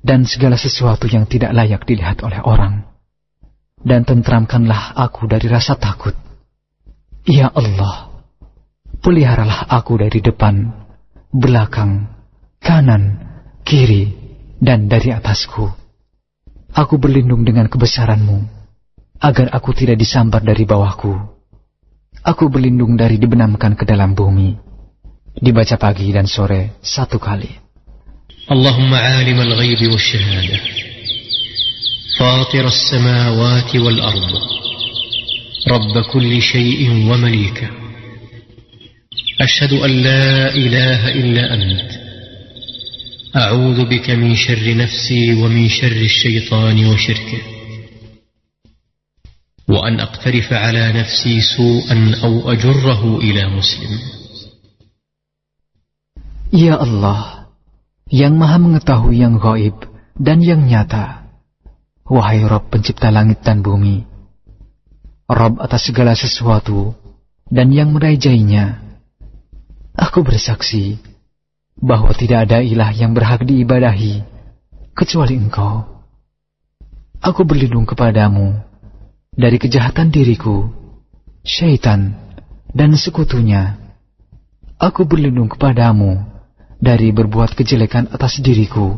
dan segala sesuatu yang tidak layak dilihat oleh orang. Dan tentramkanlah aku dari rasa takut. Ya Allah, peliharalah aku dari depan, belakang, kanan, kiri, dan dari atasku. Aku berlindung dengan kebesaranmu, agar aku tidak disambar dari bawahku. Aku berlindung dari dibenamkan ke dalam bumi. Dibaca pagi dan sore satu kali. اللهم عالم الغيب والشهادة فاطر السماوات والأرض رب كل شيء ومليكه. أشهد أن لا إله إلا أنت. أعوذ بك من شر نفسي ومن شر الشيطان وشركه. وأن أقترف على نفسي سوءا أو أجره إلى مسلم. يا الله yang maha mengetahui yang gaib dan yang nyata. Wahai Rob pencipta langit dan bumi, Rob atas segala sesuatu dan yang merajainya, aku bersaksi bahwa tidak ada ilah yang berhak diibadahi kecuali engkau. Aku berlindung kepadamu dari kejahatan diriku, syaitan, dan sekutunya. Aku berlindung kepadamu dari berbuat kejelekan atas diriku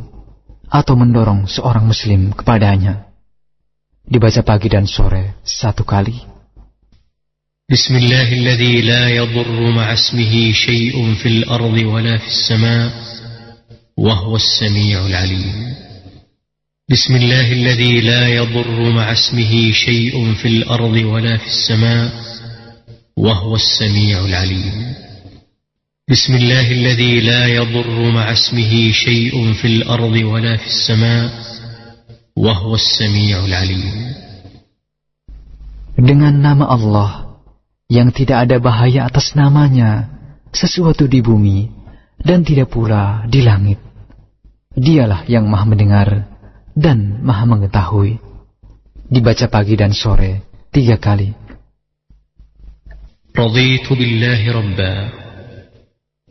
atau mendorong seorang muslim kepadanya. Dibaca pagi dan sore satu kali. بسم الله الذي لا يضر مع اسمه شيء في الأرض ولا في السماء وهو السميع العليم بسم الله الذي لا يضر مع اسمه شيء في الأرض ولا في السماء وهو السميع العليم بسم الله الذي لا يضر مع اسمه شيء في الأرض ولا في السماء وهو السميع العليم Dengan nama Allah yang tidak ada bahaya atas namanya sesuatu di bumi dan tidak pula di langit. Dialah yang maha mendengar dan maha mengetahui. Dibaca pagi dan sore tiga kali. رضيت بالله ربا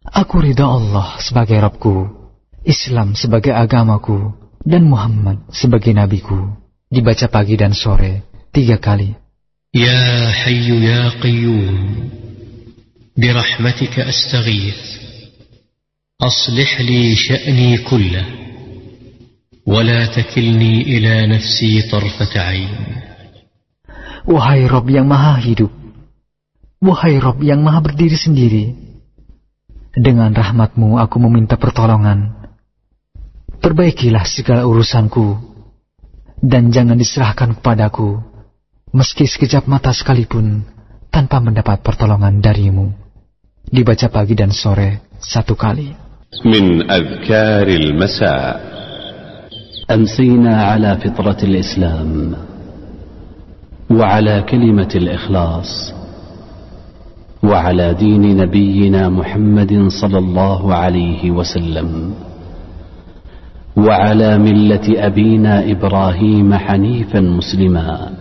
Aku ridha Allah sebagai Rabbku, Islam sebagai agamaku, dan Muhammad sebagai nabiku. Dibaca pagi dan sore tiga kali. Ya Hayyu Ya Qayyum Birahmatika astaghith Aslih li sya'ni kullah Wala takilni ila nafsi tarfat ain Wahai Rob yang maha hidup Wahai Rob yang maha berdiri sendiri dengan rahmatmu aku meminta pertolongan. Perbaikilah segala urusanku, dan jangan diserahkan kepadaku, meski sekejap mata sekalipun, tanpa mendapat pertolongan darimu. Dibaca pagi dan sore satu kali. Min أذكار المساء أمسينا على فطرة الإسلام وعلى كلمة الإخلاص وعلى دين نبينا محمد صلى الله عليه وسلم وعلى ملة أبينا إبراهيم حنيفا مسلما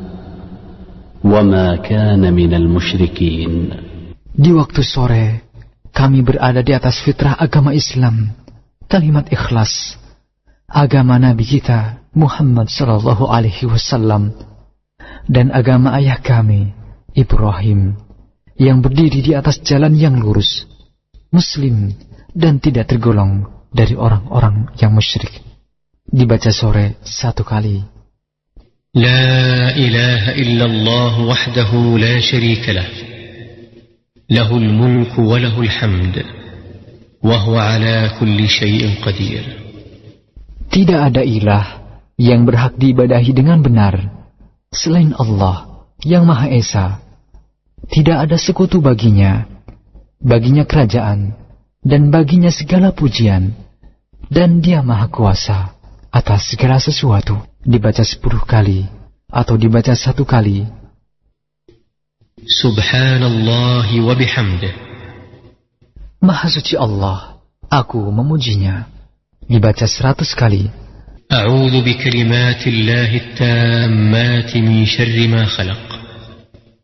وما كان من المشركين Di waktu sore, kami berada di atas fitrah agama Islam, kalimat ikhlas, agama Nabi kita Muhammad Sallallahu Alaihi Wasallam, dan agama ayah kami Ibrahim yang berdiri di atas jalan yang lurus, muslim dan tidak tergolong dari orang-orang yang musyrik. Dibaca sore satu kali. La ilaha illallah wahdahu la sharika lah. Lahul mulku wa lahul hamd. Wahuwa ala kulli syai'in qadir. Tidak ada ilah yang berhak diibadahi dengan benar selain Allah yang Maha Esa tidak ada sekutu baginya, baginya kerajaan, dan baginya segala pujian, Dan dia maha kuasa atas segala sesuatu. Dibaca sepuluh kali atau dibaca satu kali. Subhanallah wa bihamdih. Maha suci Allah, aku memujinya. Dibaca seratus kali. أعوذ بكلمات الله التامات من شر ما خلق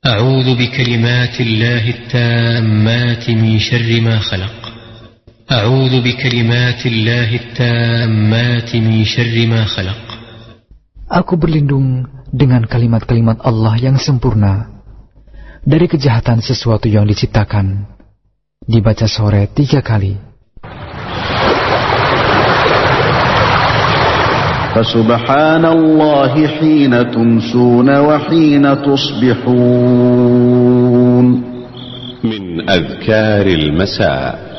أعوذ بكلمات الله التامات من شر ما خلق أعوذ بكلمات الله التامات من شر ما خلق Aku berlindung dengan kalimat-kalimat Allah yang sempurna dari kejahatan sesuatu yang diciptakan. Dibaca sore tiga kali. فسبحان الله حين تمسون وحين تصبحون من أذكار المساء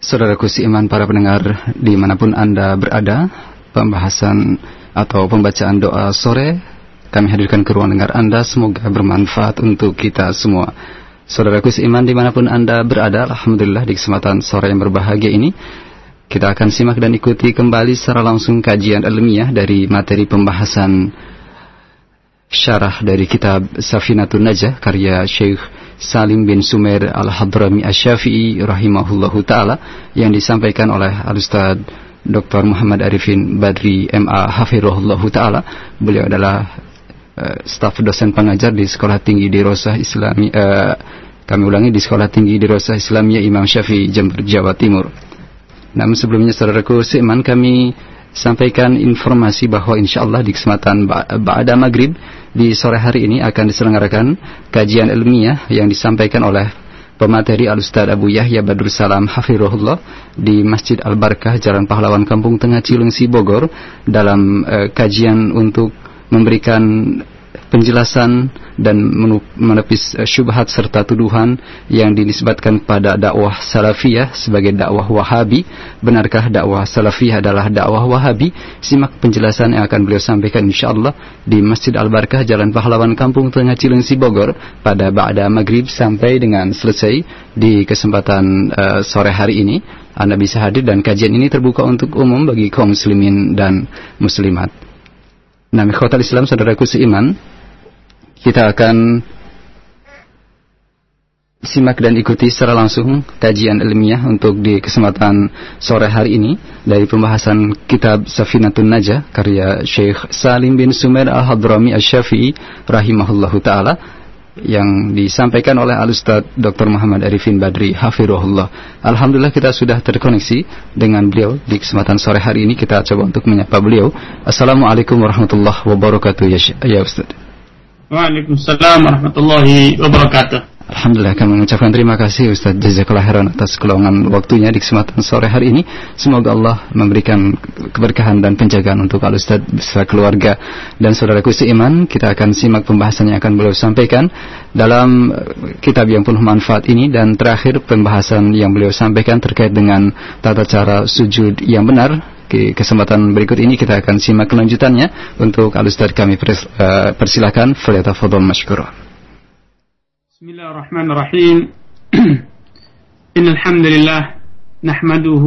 Saudaraku seiman para pendengar dimanapun Anda berada, pembahasan atau pembacaan doa sore kami hadirkan ke ruang dengar Anda semoga bermanfaat untuk kita semua. Saudaraku seiman dimanapun Anda berada, Alhamdulillah di kesempatan sore yang berbahagia ini kita akan simak dan ikuti kembali secara langsung kajian ilmiah dari materi pembahasan syarah dari kitab Safinatun Najah karya Syekh Salim bin Sumer Al-Hadrami Asy-Syafi'i rahimahullahu taala yang disampaikan oleh Al-Ustaz Dr. Muhammad Arifin Badri MA Hafirullahu taala. Beliau adalah uh, staf dosen pengajar di Sekolah Tinggi di Rosah Islami uh, kami ulangi di Sekolah Tinggi di Rosah Islamiyah Imam Syafi'i Jember Jawa Timur. Namun sebelumnya saudaraku seiman kami sampaikan informasi bahwa insya Allah di kesempatan Ba'ada Maghrib di sore hari ini akan diselenggarakan kajian ilmiah yang disampaikan oleh pemateri Al-Ustaz Abu Yahya Badrul Salam Hafirullah di Masjid Al-Barkah Jalan Pahlawan Kampung Tengah Cilengsi Bogor dalam uh, kajian untuk memberikan penjelasan dan menepis eh, syubhat serta tuduhan yang dinisbatkan pada dakwah salafiyah sebagai dakwah wahabi. Benarkah dakwah salafiyah adalah dakwah wahabi? Simak penjelasan yang akan beliau sampaikan insyaAllah di Masjid Al-Barkah Jalan Pahlawan Kampung Tengah Cilengsi Bogor pada Ba'da Maghrib sampai dengan selesai di kesempatan uh, sore hari ini. Anda bisa hadir dan kajian ini terbuka untuk umum bagi kaum muslimin dan muslimat. Nah, ikhwatal Islam saudaraku seiman, kita akan simak dan ikuti secara langsung kajian ilmiah untuk di kesempatan sore hari ini dari pembahasan kitab Safinatun Najah karya Syekh Salim bin Sumer Al-Hadrami Asy-Syafi'i rahimahullahu taala yang disampaikan oleh Al-Ustaz Dr. Muhammad Arifin Badri Hafirullah. Alhamdulillah kita sudah terkoneksi dengan beliau di kesempatan sore hari ini kita coba untuk menyapa beliau. Assalamualaikum warahmatullahi wabarakatuh ya, ya Ustaz. Waalaikumsalam warahmatullahi wabarakatuh. Alhamdulillah kami mengucapkan terima kasih Ustaz Jazakallah khairan atas keluangan waktunya di kesempatan sore hari ini. Semoga Allah memberikan keberkahan dan penjagaan untuk Al Ustaz beserta keluarga dan saudaraku seiman. Kita akan simak pembahasan yang akan beliau sampaikan dalam kitab yang penuh manfaat ini dan terakhir pembahasan yang beliau sampaikan terkait dengan tata cara sujud yang benar di kesempatan berikut ini kita akan simak kelanjutannya untuk Al Ustaz kami eh, persilakan. Falyatafadhal masykurah. بسم الله الرحمن الرحيم إن الحمد لله نحمده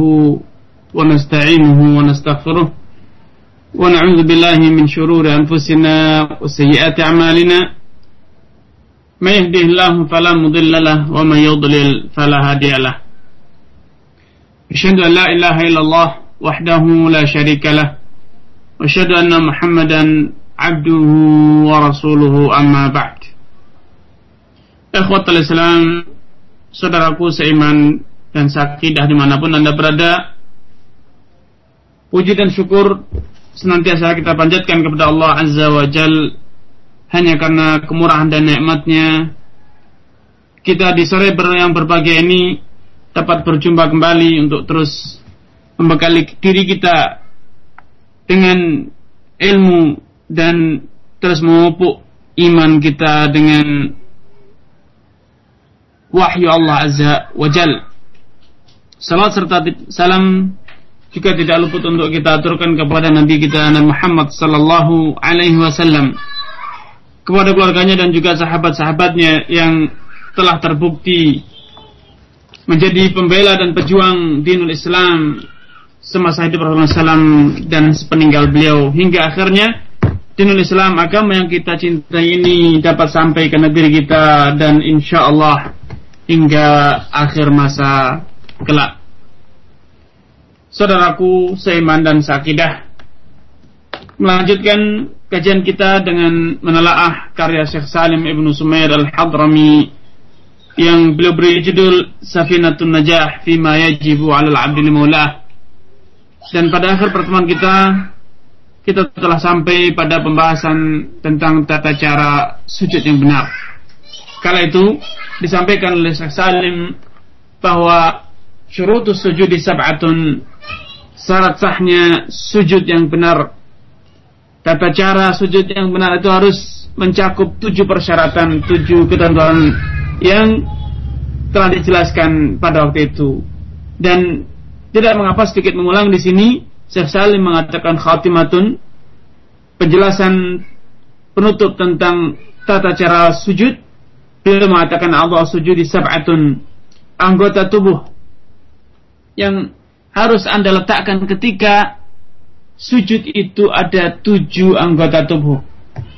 ونستعينه ونستغفره ونعوذ بالله من شرور أنفسنا وسيئات أعمالنا من يهده الله فلا مضل له ومن يضلل فلا هادي له أشهد أن لا إله إلا الله وحده لا شريك له وأشهد أن محمدا عبده ورسوله أما بعد Ikhwatul Islam, saudaraku seiman dan sakidah di mana pun Anda berada, puji dan syukur senantiasa kita panjatkan kepada Allah Azza wa Jal. Hanya karena kemurahan dan nikmatnya kita di sore yang berbahagia ini dapat berjumpa kembali untuk terus membekali diri kita dengan ilmu dan terus memupuk iman kita dengan wahyu Allah Azza wa Jal. Salat serta salam juga tidak luput untuk kita aturkan kepada Nabi kita Nabi Muhammad sallallahu alaihi wasallam kepada keluarganya dan juga sahabat-sahabatnya yang telah terbukti menjadi pembela dan pejuang dinul Islam semasa hidup Rasulullah SAW dan sepeninggal beliau hingga akhirnya dinul Islam agama yang kita cintai ini dapat sampai ke negeri kita dan insya Allah hingga akhir masa kelak. Saudaraku seiman dan sakidah melanjutkan kajian kita dengan menelaah karya Syekh Salim Ibnu Sumair Al-Hadrami yang beliau beri judul Safinatun Najah Fima Yajibu 'alal 'abdi Maulah. Dan pada akhir pertemuan kita kita telah sampai pada pembahasan tentang tata cara sujud yang benar. Kala itu disampaikan oleh Syekh Salim bahwa syurutus sujud di sab'atun. Syarat sahnya sujud yang benar. Tata cara sujud yang benar itu harus mencakup tujuh persyaratan tujuh ketentuan yang telah dijelaskan pada waktu itu. Dan tidak mengapa sedikit mengulang di sini Syekh Salim mengatakan khatimatun penjelasan penutup tentang tata cara sujud beliau mengatakan Allah sujud di sab'atun anggota tubuh yang harus anda letakkan ketika sujud itu ada tujuh anggota tubuh.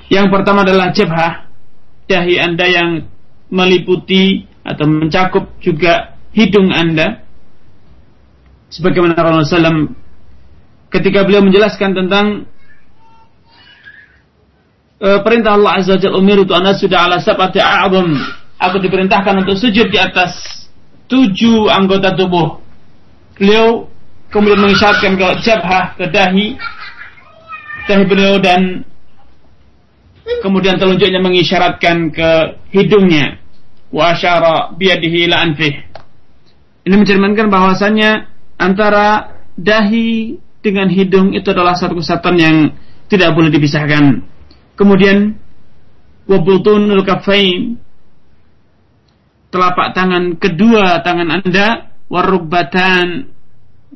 Yang pertama adalah jabhah dahi anda yang meliputi atau mencakup juga hidung anda. Sebagaimana Rasulullah SAW ketika beliau menjelaskan tentang perintah Allah Azza Jalla umir itu anak sudah ala sabati a'zam aku diperintahkan untuk sujud di atas tujuh anggota tubuh beliau kemudian mengisyaratkan ke jabhah ke dahi dahi beliau dan kemudian telunjuknya mengisyaratkan ke hidungnya wa asyara biyadihi ila anfih. Ini mencerminkan bahwasannya antara dahi dengan hidung itu adalah satu kesatuan yang tidak boleh dipisahkan. Kemudian wabutunul kafain telapak tangan kedua tangan Anda warubatan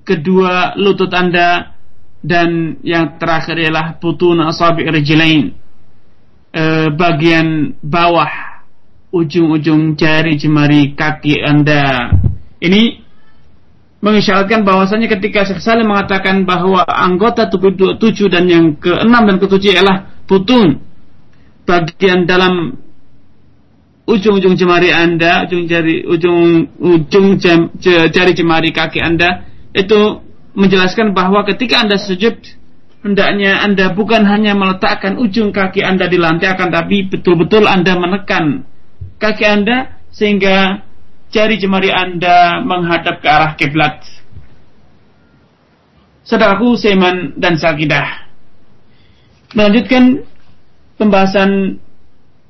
kedua lutut Anda dan yang terakhir ialah putun asabi rijlain e, bagian bawah ujung-ujung jari jemari kaki Anda. Ini mengisyaratkan bahwasanya ketika Syekh Salim mengatakan bahwa anggota tubuh tujuh dan yang keenam dan ketujuh ialah putun bagian dalam ujung-ujung jemari Anda, ujung jari ujung ujung jari jemari kaki Anda itu menjelaskan bahwa ketika Anda sujud hendaknya Anda bukan hanya meletakkan ujung kaki Anda di lantai akan tapi betul-betul Anda menekan kaki Anda sehingga jari jemari Anda menghadap ke arah kiblat. Saudaraku Seman dan Sakidah. Melanjutkan pembahasan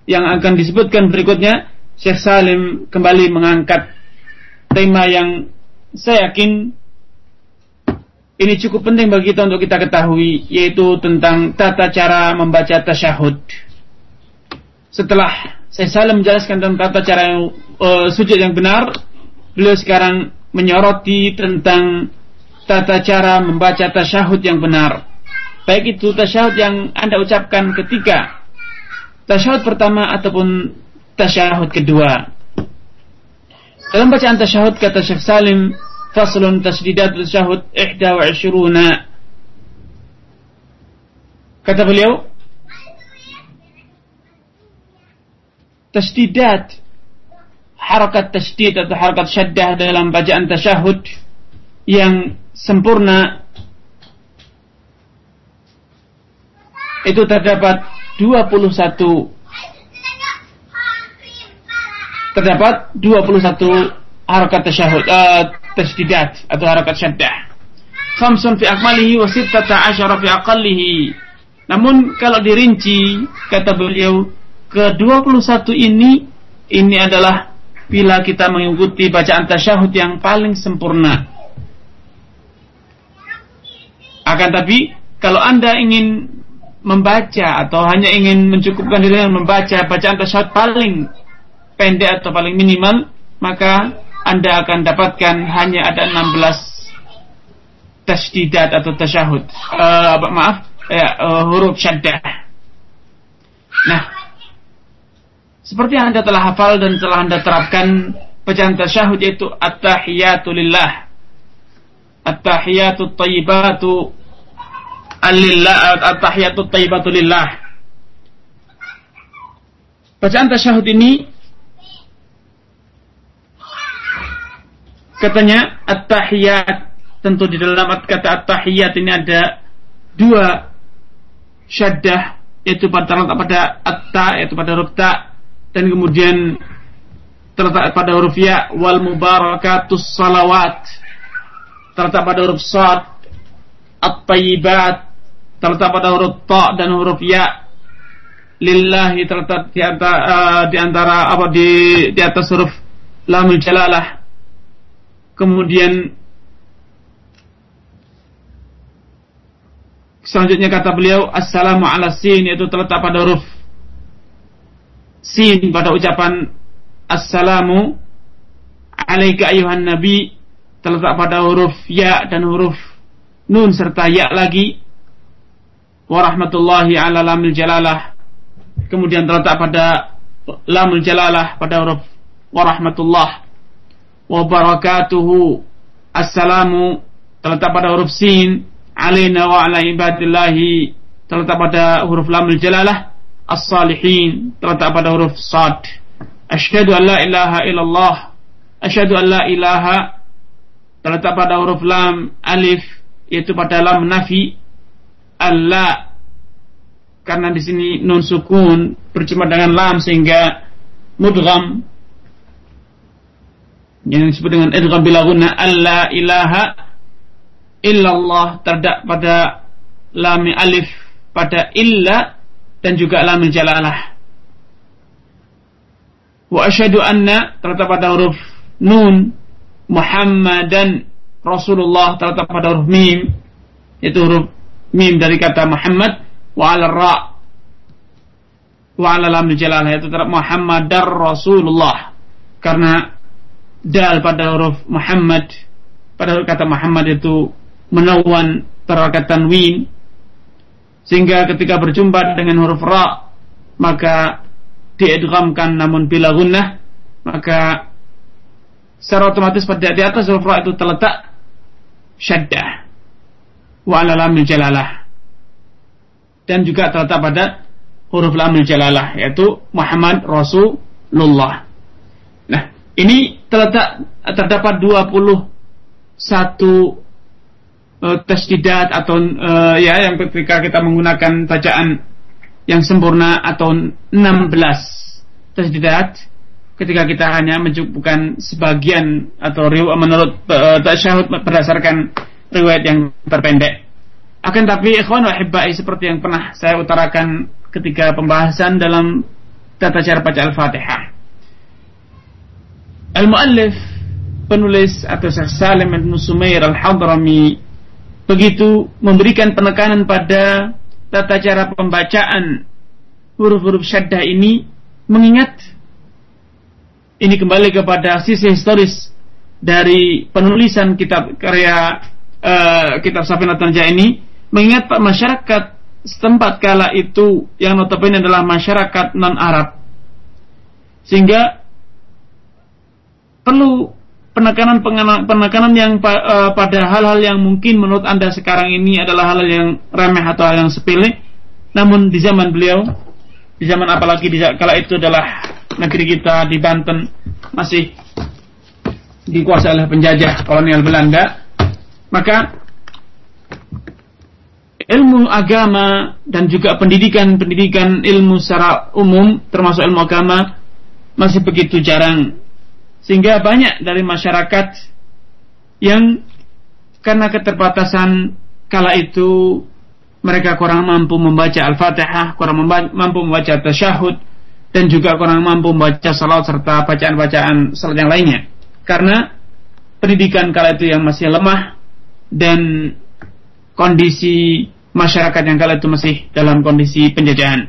yang akan disebutkan berikutnya, Syekh Salim kembali mengangkat tema yang saya yakin ini cukup penting bagi kita untuk kita ketahui yaitu tentang tata cara membaca tasyahud. Setelah saya salah menjelaskan tentang tata cara yang, uh, sujud yang benar. Beliau sekarang menyoroti tentang tata cara membaca tasyahud yang benar. Baik itu tasyahud yang Anda ucapkan ketika tasyahud pertama ataupun tasyahud kedua. Dalam bacaan tasyahud kata Syekh Salim, faslun tasdidat tasyahud ihda wa Kata beliau, tasdidat harakat tasdid atau harakat syaddah dalam bacaan tasyahud yang sempurna itu terdapat 21 terdapat 21 harakat tasyahud uh, tasdidat atau harakat syaddah khamsun fi akmalihi wa sittata asyara fi aqallihi namun kalau dirinci kata beliau ke-21 ini ini adalah bila kita mengikuti bacaan tasyahud yang paling sempurna. Akan tapi kalau Anda ingin membaca atau hanya ingin mencukupkan diri dengan membaca bacaan tasyahud paling pendek atau paling minimal, maka Anda akan dapatkan hanya ada 16 tasdidat atau tasyahud. Uh, maaf, ya, uh, huruf syaddah. Nah, seperti yang Anda telah hafal dan telah Anda terapkan bacaan tasyahud yaitu at-tahiyatu lillah at-tahiyatu thayyibatu lillah at-tahiyatu thayyibatu lillah. Bacaan tasyahud ini katanya at-tahiyat. Tentu di dalam kata at-tahiyat ini ada dua syaddah yaitu pada pada at-ta yaitu pada huruf ta dan kemudian terletak pada huruf ya wal mubarakatus salawat. Terletak pada huruf sad at-tayyibat terletak pada huruf ta dan huruf ya. Lillahi terletak di antara, uh, di antara apa di di atas huruf lamul jalalah. Kemudian selanjutnya kata beliau assalamu ala sin yaitu terletak pada huruf sin pada ucapan Assalamu alaika ayuhan nabi terletak pada huruf ya dan huruf nun serta ya lagi warahmatullahi ala lamil jalalah. Kemudian terletak pada lamul jalalah pada huruf warahmatullah. Wabarakatuhu. Assalamu. Terletak pada huruf sin. Alaina wa ala ibadillahi. Terletak pada huruf lamul jalalah. As-salihin. Terletak pada huruf sad. Asyhadu an la ilaha illallah. Asyhadu an la ilaha. Terletak pada huruf lam alif yaitu pada lam nafi Allah. Karena di sini nun sukun berjumpa dengan lam sehingga mudgham. Yang disebut dengan idgham bila guna alla ilaha illallah terdak pada lam alif pada illa dan juga lam jalalah. Wa asyhadu anna terletak pada huruf nun Muhammadan Rasulullah terletak pada huruf mim itu huruf mim dari kata Muhammad wa ala ra wa ala lam jalalah itu terletak Muhammadar Rasulullah. Karena dal pada huruf Muhammad pada kata Muhammad itu menawan terkait tanwin sehingga ketika berjumpa dengan huruf ra maka diidghamkan namun bila gunnah maka secara otomatis pada di atas huruf ra itu terletak syaddah wa jalalah dan juga terletak pada huruf lamil jalalah yaitu Muhammad Rasulullah. Nah, ini terletak terdapat 21 uh, tasdidat atau uh, ya yang ketika kita menggunakan bacaan yang sempurna atau 16 tasdidat ketika kita hanya mencukupkan sebagian atau menurut uh, tasyahud berdasarkan riwayat yang terpendek. Akan tapi ikhwan wa seperti yang pernah saya utarakan ketika pembahasan dalam tata cara baca Al-Fatihah. Al-muallif penulis atau Syekh Salim bin Sumair Al-Hadrami begitu memberikan penekanan pada tata cara pembacaan huruf-huruf syaddah ini mengingat ini kembali kepada sisi historis dari penulisan kitab karya uh, kitab Safinat Tanja ini mengingat Pak masyarakat setempat kala itu yang notabene adalah masyarakat non Arab sehingga perlu penekanan penekanan yang uh, pada hal-hal yang mungkin menurut anda sekarang ini adalah hal-hal yang remeh atau hal yang sepele, namun di zaman beliau, di zaman apalagi di kala itu adalah negeri kita di Banten masih dikuasai oleh penjajah kolonial Belanda, maka ilmu agama dan juga pendidikan-pendidikan ilmu secara umum termasuk ilmu agama masih begitu jarang sehingga banyak dari masyarakat yang karena keterbatasan kala itu mereka kurang mampu membaca Al-Fatihah, kurang mampu membaca tasyahud dan juga kurang mampu membaca salat serta bacaan-bacaan salat yang lainnya. Karena pendidikan kala itu yang masih lemah dan kondisi masyarakat yang kala itu masih dalam kondisi penjajahan.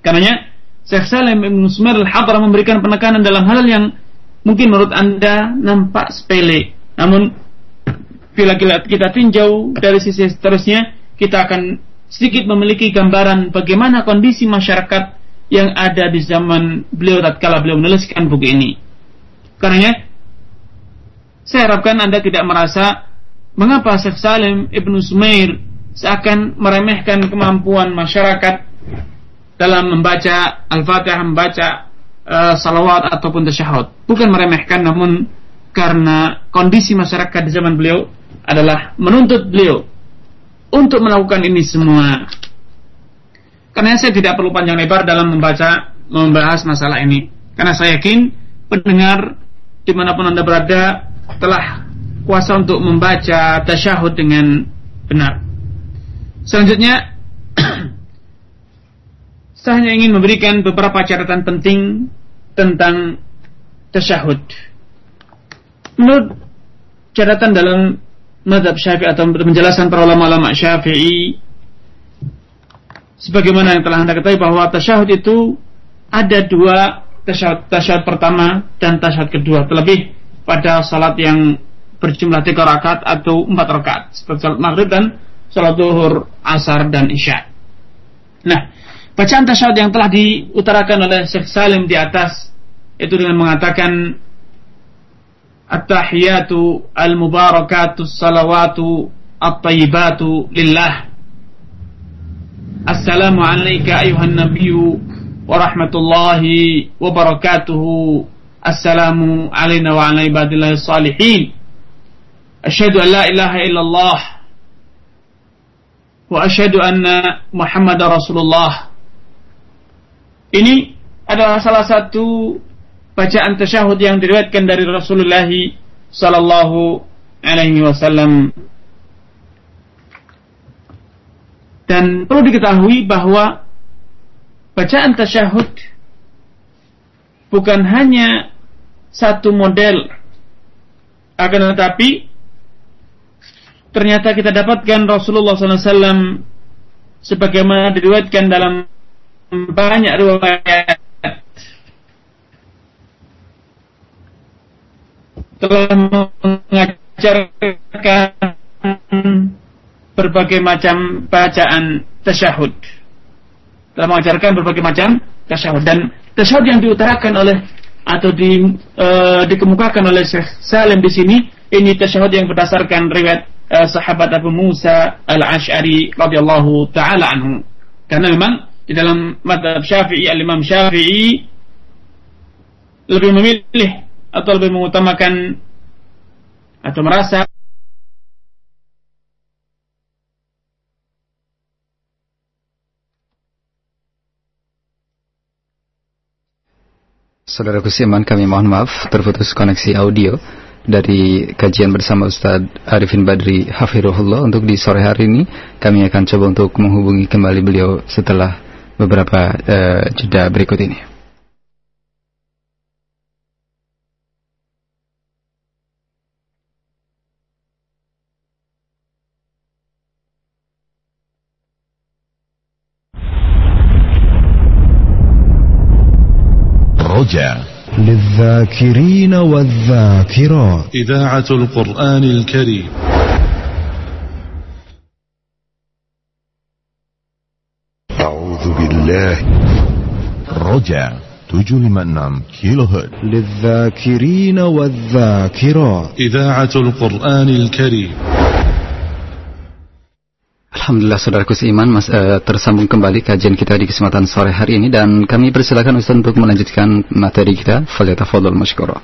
Karenanya Syekh Salim Ibn Sumar al-Hadra memberikan penekanan dalam hal yang mungkin menurut Anda nampak sepele. Namun bila kita tinjau dari sisi seterusnya, kita akan sedikit memiliki gambaran bagaimana kondisi masyarakat yang ada di zaman beliau tatkala beliau menuliskan buku ini. Karena saya harapkan Anda tidak merasa mengapa Syekh Salim Ibnu Sumair seakan meremehkan kemampuan masyarakat dalam membaca Al-Fatihah, membaca uh, salawat ataupun tasyahud. Bukan meremehkan namun karena kondisi masyarakat di zaman beliau adalah menuntut beliau untuk melakukan ini semua. Karena saya tidak perlu panjang lebar dalam membaca membahas masalah ini. Karena saya yakin pendengar di mana pun anda berada telah kuasa untuk membaca tasyahud dengan benar. Selanjutnya, saya hanya ingin memberikan beberapa catatan penting tentang tasyahud. Menurut catatan dalam madhab syafi'i atau penjelasan para ulama-ulama syafi'i sebagaimana yang telah anda ketahui bahwa tasyahud itu ada dua tasyahud, tasyahud pertama dan tasyahud kedua terlebih pada salat yang berjumlah tiga rakaat atau empat rakaat seperti salat maghrib dan salat zuhur, asar dan isya. Nah, bacaan tasyahud yang telah diutarakan oleh Syekh Salim di atas itu dengan mengatakan At-tahiyatu al-mubarakatu salawatu at-tayyibatu lillah. Assalamu alayka ayuhan nabiyyu wa rahmatullahi wa barakatuhu. Assalamu alayna wa ala ibadillahi salihin Asyhadu an la ilaha illallah wa asyhadu anna Muhammadar Rasulullah Ini adalah salah satu bacaan tasyahud yang diriwayatkan dari Rasulullah sallallahu alaihi wasallam. Dan perlu diketahui bahwa bacaan tasyahud bukan hanya satu model akan tetapi ternyata kita dapatkan Rasulullah SAW sebagaimana diriwayatkan dalam banyak riwayat. Telah mengajarkan berbagai macam bacaan tasyahud. Telah mengajarkan berbagai macam tasyahud. Dan tasyahud yang diutarakan oleh atau di, e, dikemukakan oleh Syekh Salim di sini ini tasyahud yang berdasarkan riwayat e, sahabat Abu Musa Al-Asy'ari radhiyallahu taala anhu. Karena memang di dalam madhab Syafi'i al-Imam Syafi'i lebih memilih atau lebih mengutamakan atau merasa Saudara Kusiman, kami mohon maaf terputus koneksi audio dari kajian bersama Ustaz Arifin Badri Hafirullah untuk di sore hari ini kami akan coba untuk menghubungi kembali beliau setelah beberapa uh, jeda berikut ini. Roja للذاكرين والذاكرات. إذاعة القرآن الكريم. أعوذ بالله. رجا تجو لمنام كيلو هرت للذاكرين والذاكرات. إذاعة القرآن الكريم. Alhamdulillah saudaraku seiman mas, uh, tersambung kembali kajian kita di kesempatan sore hari ini dan kami persilakan Ustaz untuk melanjutkan materi kita. Falyatafadhal masykurah.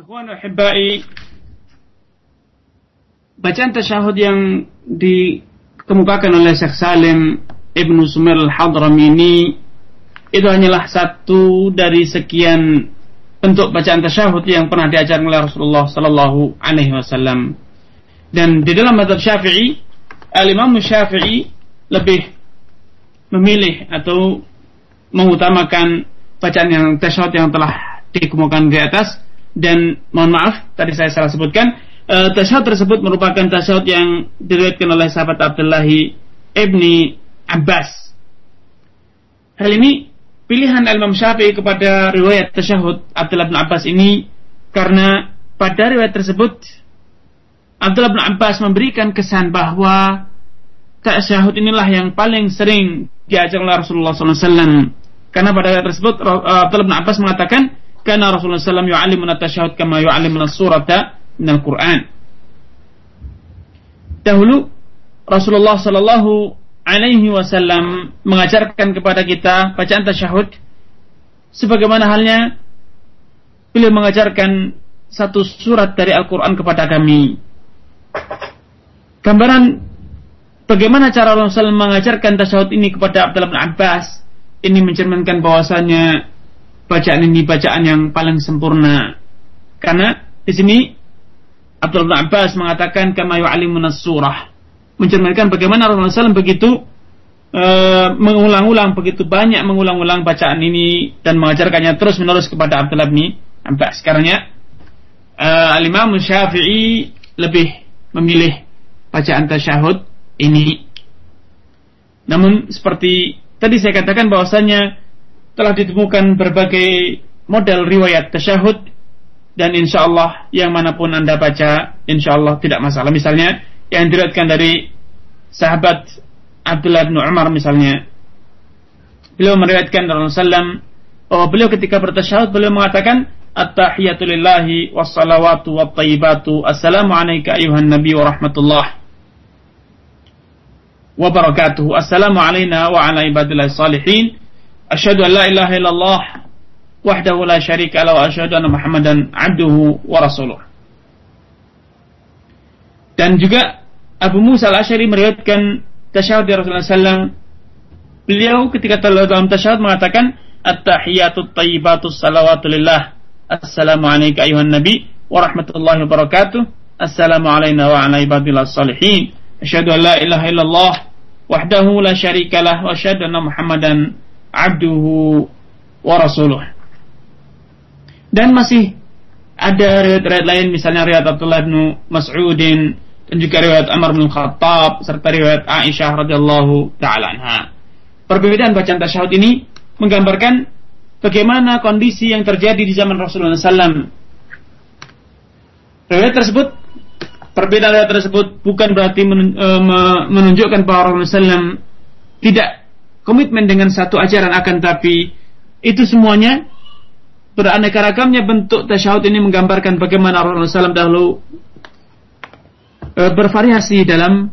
Ikhwan ahibbai bacaan tasyahud yang dikemukakan oleh Syekh Salim Ibnu Sumair Al-Hadrami ini itu hanyalah satu dari sekian bentuk bacaan tasyahud yang pernah diajarkan oleh Rasulullah sallallahu alaihi wasallam. Dan di dalam madhab syafi'i, al-imam syafi'i lebih memilih atau mengutamakan bacaan yang tasyahud yang telah dikemukakan di atas dan mohon maaf tadi saya salah sebutkan uh, tasyahud tersebut merupakan tasyahud yang diriwayatkan oleh sahabat Abdullah ibni Abbas. Hal ini pilihan Imam Syafi'i kepada riwayat tasyahud Abdullah bin Abbas ini karena pada riwayat tersebut Abdullah bin Abbas memberikan kesan bahwa tasyahud inilah yang paling sering diajar oleh Rasulullah SAW. Karena pada tersebut Abdullah bin Abbas mengatakan, karena Rasulullah SAW yu'allimuna tasyahud kama yu'allimuna surata minal Qur'an. Dahulu Rasulullah Sallallahu Alaihi Wasallam mengajarkan kepada kita bacaan tasyahud sebagaimana halnya beliau mengajarkan satu surat dari Al-Quran kepada kami. Gambaran bagaimana cara SAW mengajarkan tasyahud ini kepada Abdullah bin Abbas ini mencerminkan bahwasanya bacaan ini bacaan yang paling sempurna. Karena di sini Abdullah bin Abbas mengatakan kama yu'allimuna surah mencerminkan bagaimana Rasulullah SAW begitu uh, mengulang-ulang begitu banyak mengulang-ulang bacaan ini dan mengajarkannya terus menerus kepada Abdullah bin Abbas. Karena uh, Al-Imam Syafi'i lebih memilih bacaan tasyahud ini. Namun seperti tadi saya katakan bahwasanya telah ditemukan berbagai model riwayat tasyahud dan insya Allah yang mana pun anda baca insya Allah tidak masalah. Misalnya yang diriwayatkan dari sahabat Abdullah bin Umar misalnya beliau meriwayatkan Rasulullah bahwa beliau ketika bertasyahud beliau mengatakan at-tahiyatu lillahi was-salawatu wat-thayyibatu assalamu alayka ayuhan nabi wa rahmatullah wa barakatuhu assalamu alayna wa ala ibadillah salihin asyhadu an la ilaha illallah wahdahu la syarika lahu wa asyhadu anna muhammadan abduhu wa rasuluh dan juga Abu Musa al-Ashari meriwayatkan tasyahud Rasulullah SAW. Beliau ketika dalam tasyahud mengatakan At-tahiyatu tayyibatu salawatu. Assalamu alayka ayuhan nabi wa rahmatullahi wa barakatuh. Assalamu alayna wa ala ibadillah salihin. Asyhadu an la ilaha illallah wahdahu la syarika lah wa asyhadu anna Muhammadan abduhu wa rasuluh. Dan masih ada riwayat-riwayat lain misalnya riwayat Abdullah bin Mas'udin dan juga riwayat Amr bin Khattab serta riwayat Aisyah radhiyallahu taala anha. Perbedaan bacaan tasyahud ini menggambarkan bagaimana kondisi yang terjadi di zaman Rasulullah SAW. Riwayat tersebut, perbedaan tersebut bukan berarti e, menunjukkan bahwa Rasulullah SAW tidak komitmen dengan satu ajaran akan tapi itu semuanya beraneka ragamnya bentuk tasyahud ini menggambarkan bagaimana Rasulullah SAW dahulu e, bervariasi dalam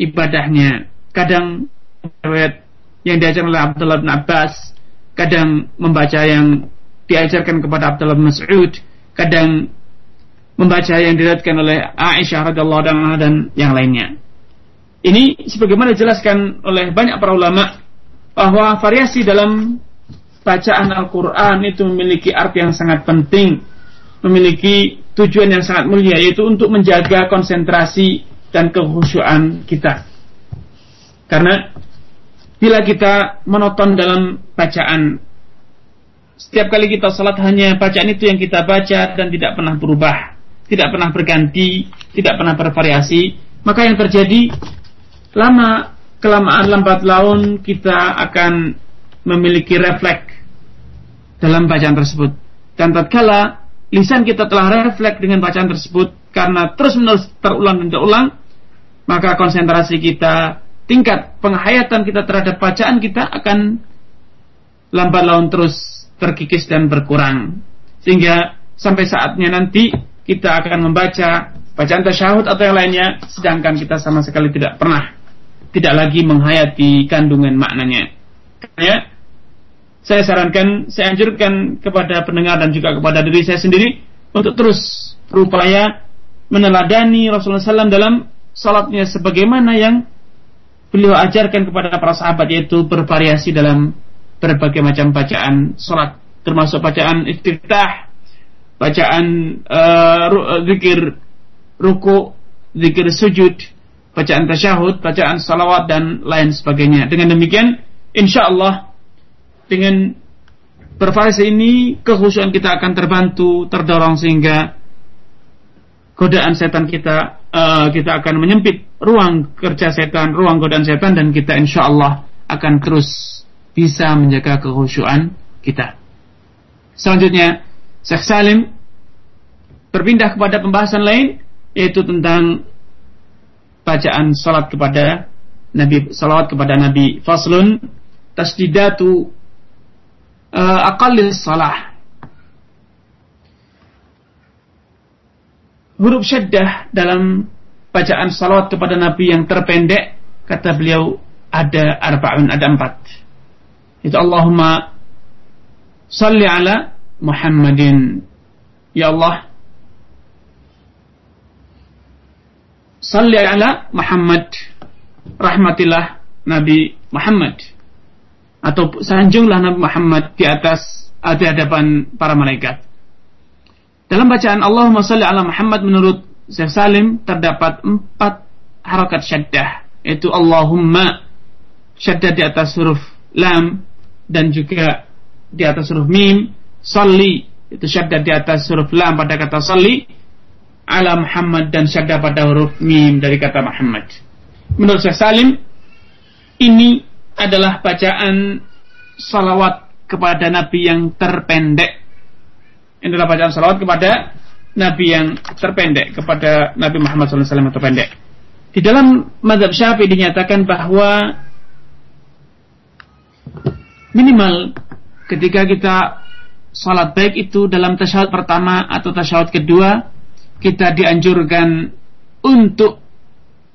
ibadahnya. Kadang riwayat yang diajarkan oleh Abdullah bin Abbas, kadang membaca yang diajarkan kepada Abdullah bin Mas'ud, kadang membaca yang diriwayatkan oleh Aisyah radhiyallahu anha dan yang lainnya. Ini sebagaimana dijelaskan oleh banyak para ulama bahwa variasi dalam bacaan Al-Quran itu memiliki arti yang sangat penting, memiliki tujuan yang sangat mulia yaitu untuk menjaga konsentrasi dan kekhusyuan kita. Karena bila kita menonton dalam bacaan setiap kali kita salat hanya bacaan itu yang kita baca dan tidak pernah berubah, tidak pernah berganti, tidak pernah bervariasi, maka yang terjadi lama kelamaan lambat laun kita akan memiliki refleks dalam bacaan tersebut. Dan tatkala lisan kita telah refleks dengan bacaan tersebut karena terus menerus terulang dan terulang maka konsentrasi kita tingkat penghayatan kita terhadap bacaan kita akan lambat laun terus terkikis dan berkurang. Sehingga sampai saatnya nanti kita akan membaca bacaan tasyahud atau yang lainnya sedangkan kita sama sekali tidak pernah tidak lagi menghayati kandungan maknanya. Ya saya sarankan, saya anjurkan kepada pendengar dan juga kepada diri saya sendiri untuk terus berupaya meneladani Rasulullah SAW dalam salatnya sebagaimana yang beliau ajarkan kepada para sahabat yaitu bervariasi dalam berbagai macam bacaan salat termasuk bacaan iftitah, bacaan uh, zikir ruku, zikir sujud, bacaan tasyahud, bacaan salawat dan lain sebagainya. Dengan demikian, insya Allah dengan bervariasi ini kekhusyuan kita akan terbantu, terdorong sehingga godaan setan kita uh, kita akan menyempit ruang kerja setan, ruang godaan setan dan kita insya Allah akan terus bisa menjaga kekhusyuan kita. Selanjutnya, Syekh Salim berpindah kepada pembahasan lain yaitu tentang bacaan salat kepada Nabi salawat kepada Nabi Faslun tasdidatu uh, aqallis salah huruf syaddah dalam bacaan salawat kepada Nabi yang terpendek kata beliau ada arba'un ada empat. Itu Allahumma salli ala Muhammadin. Ya Allah salli ala Muhammad rahmatillah Nabi Muhammad. Atau sanjunglah Nabi Muhammad di atas di hadapan para malaikat dalam bacaan Allahumma salli ala Muhammad menurut Syekh Salim terdapat empat harokat syaddah yaitu Allahumma syaddah di atas huruf lam dan juga di atas huruf mim salli itu syaddah di atas huruf lam pada kata salli ala Muhammad dan syaddah pada huruf mim dari kata Muhammad. Menurut Syekh Salim ini adalah bacaan salawat kepada Nabi yang terpendek ini adalah bacaan salawat kepada Nabi yang terpendek kepada Nabi Muhammad SAW yang terpendek. Di dalam madhab syafi'i dinyatakan bahwa minimal ketika kita salat baik itu dalam tasyahud pertama atau tasyahud kedua kita dianjurkan untuk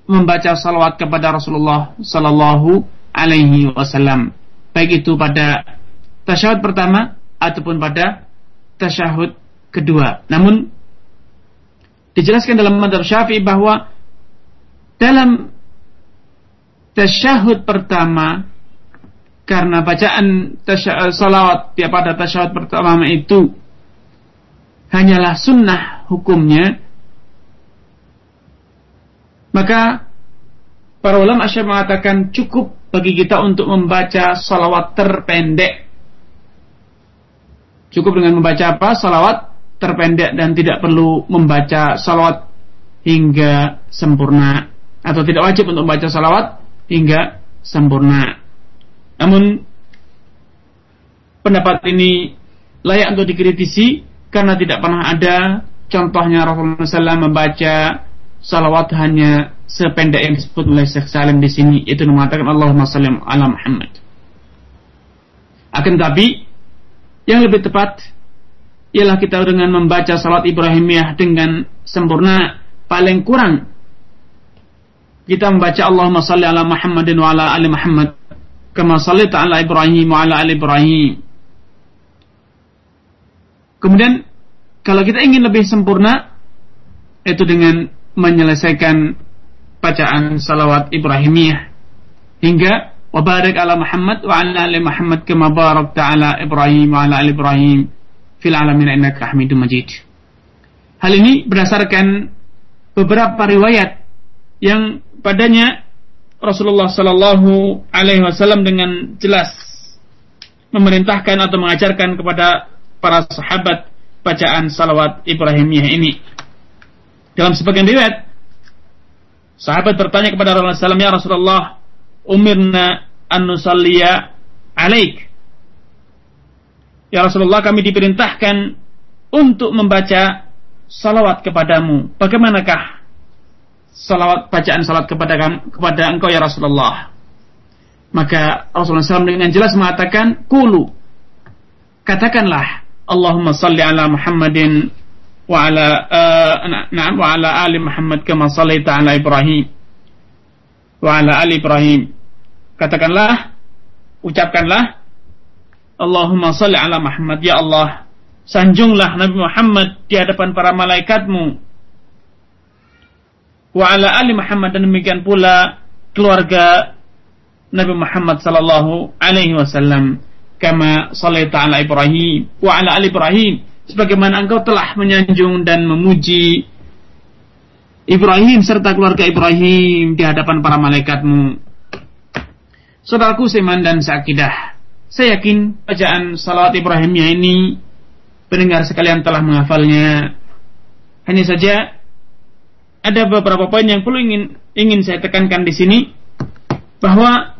membaca salawat kepada Rasulullah Sallallahu Alaihi Wasallam baik itu pada tasyahud pertama ataupun pada tasyahud kedua. Namun dijelaskan dalam madhab syafi'i bahwa dalam tasyahud pertama karena bacaan salawat dia pada tasyahud pertama itu hanyalah sunnah hukumnya maka para ulama asyaf mengatakan cukup bagi kita untuk membaca salawat terpendek Cukup dengan membaca apa? Salawat terpendek dan tidak perlu membaca salawat hingga sempurna atau tidak wajib untuk membaca salawat hingga sempurna. Namun pendapat ini layak untuk dikritisi karena tidak pernah ada contohnya Rasulullah SAW membaca salawat hanya sependek yang disebut oleh Syekh Salim di sini itu mengatakan Allahumma sallim ala Muhammad. Akan tapi yang lebih tepat ialah kita dengan membaca salat Ibrahimiyah dengan sempurna. Paling kurang kita membaca Allahumma salli ala Muhammadin wa ala ali Muhammad kama sallaita ala Ibrahim wa ala ali Ibrahim. Kemudian kalau kita ingin lebih sempurna itu dengan menyelesaikan bacaan salawat Ibrahimiyah hingga Muhammad wa ala ali Muhammad kama barakta ala Ibrahim wa ala ali Ibrahim fil alamin innaka Hamidum Majid. Hal ini berdasarkan beberapa riwayat yang padanya Rasulullah Sallallahu Alaihi Wasallam dengan jelas memerintahkan atau mengajarkan kepada para sahabat bacaan salawat Ibrahimiyah ini. Dalam sebagian riwayat, sahabat bertanya kepada Rasulullah SAW, Ya Rasulullah, umirna an nusalliya alaik. Ya Rasulullah kami diperintahkan untuk membaca salawat kepadamu. Bagaimanakah salawat bacaan salawat kepada kepada engkau ya Rasulullah? Maka Rasulullah SAW dengan jelas mengatakan, Kulu, katakanlah, Allahumma salli ala Muhammadin wa ala, uh, na, wa ala ali Muhammad kama sallaita ala Ibrahim wa ala ali Ibrahim Katakanlah, ucapkanlah, Allahumma salli ala Muhammad, ya Allah, sanjunglah Nabi Muhammad di hadapan para malaikatmu. Wa ala ali Muhammad dan demikian pula keluarga Nabi Muhammad sallallahu alaihi wasallam kama sallaita ala Ibrahim wa ala ali Ibrahim sebagaimana engkau telah menyanjung dan memuji Ibrahim serta keluarga Ibrahim di hadapan para malaikatmu Saudaraku seiman dan seakidah, saya yakin bacaan salawat Ibrahimnya ini pendengar sekalian telah menghafalnya. Hanya saja ada beberapa poin yang perlu ingin ingin saya tekankan di sini bahwa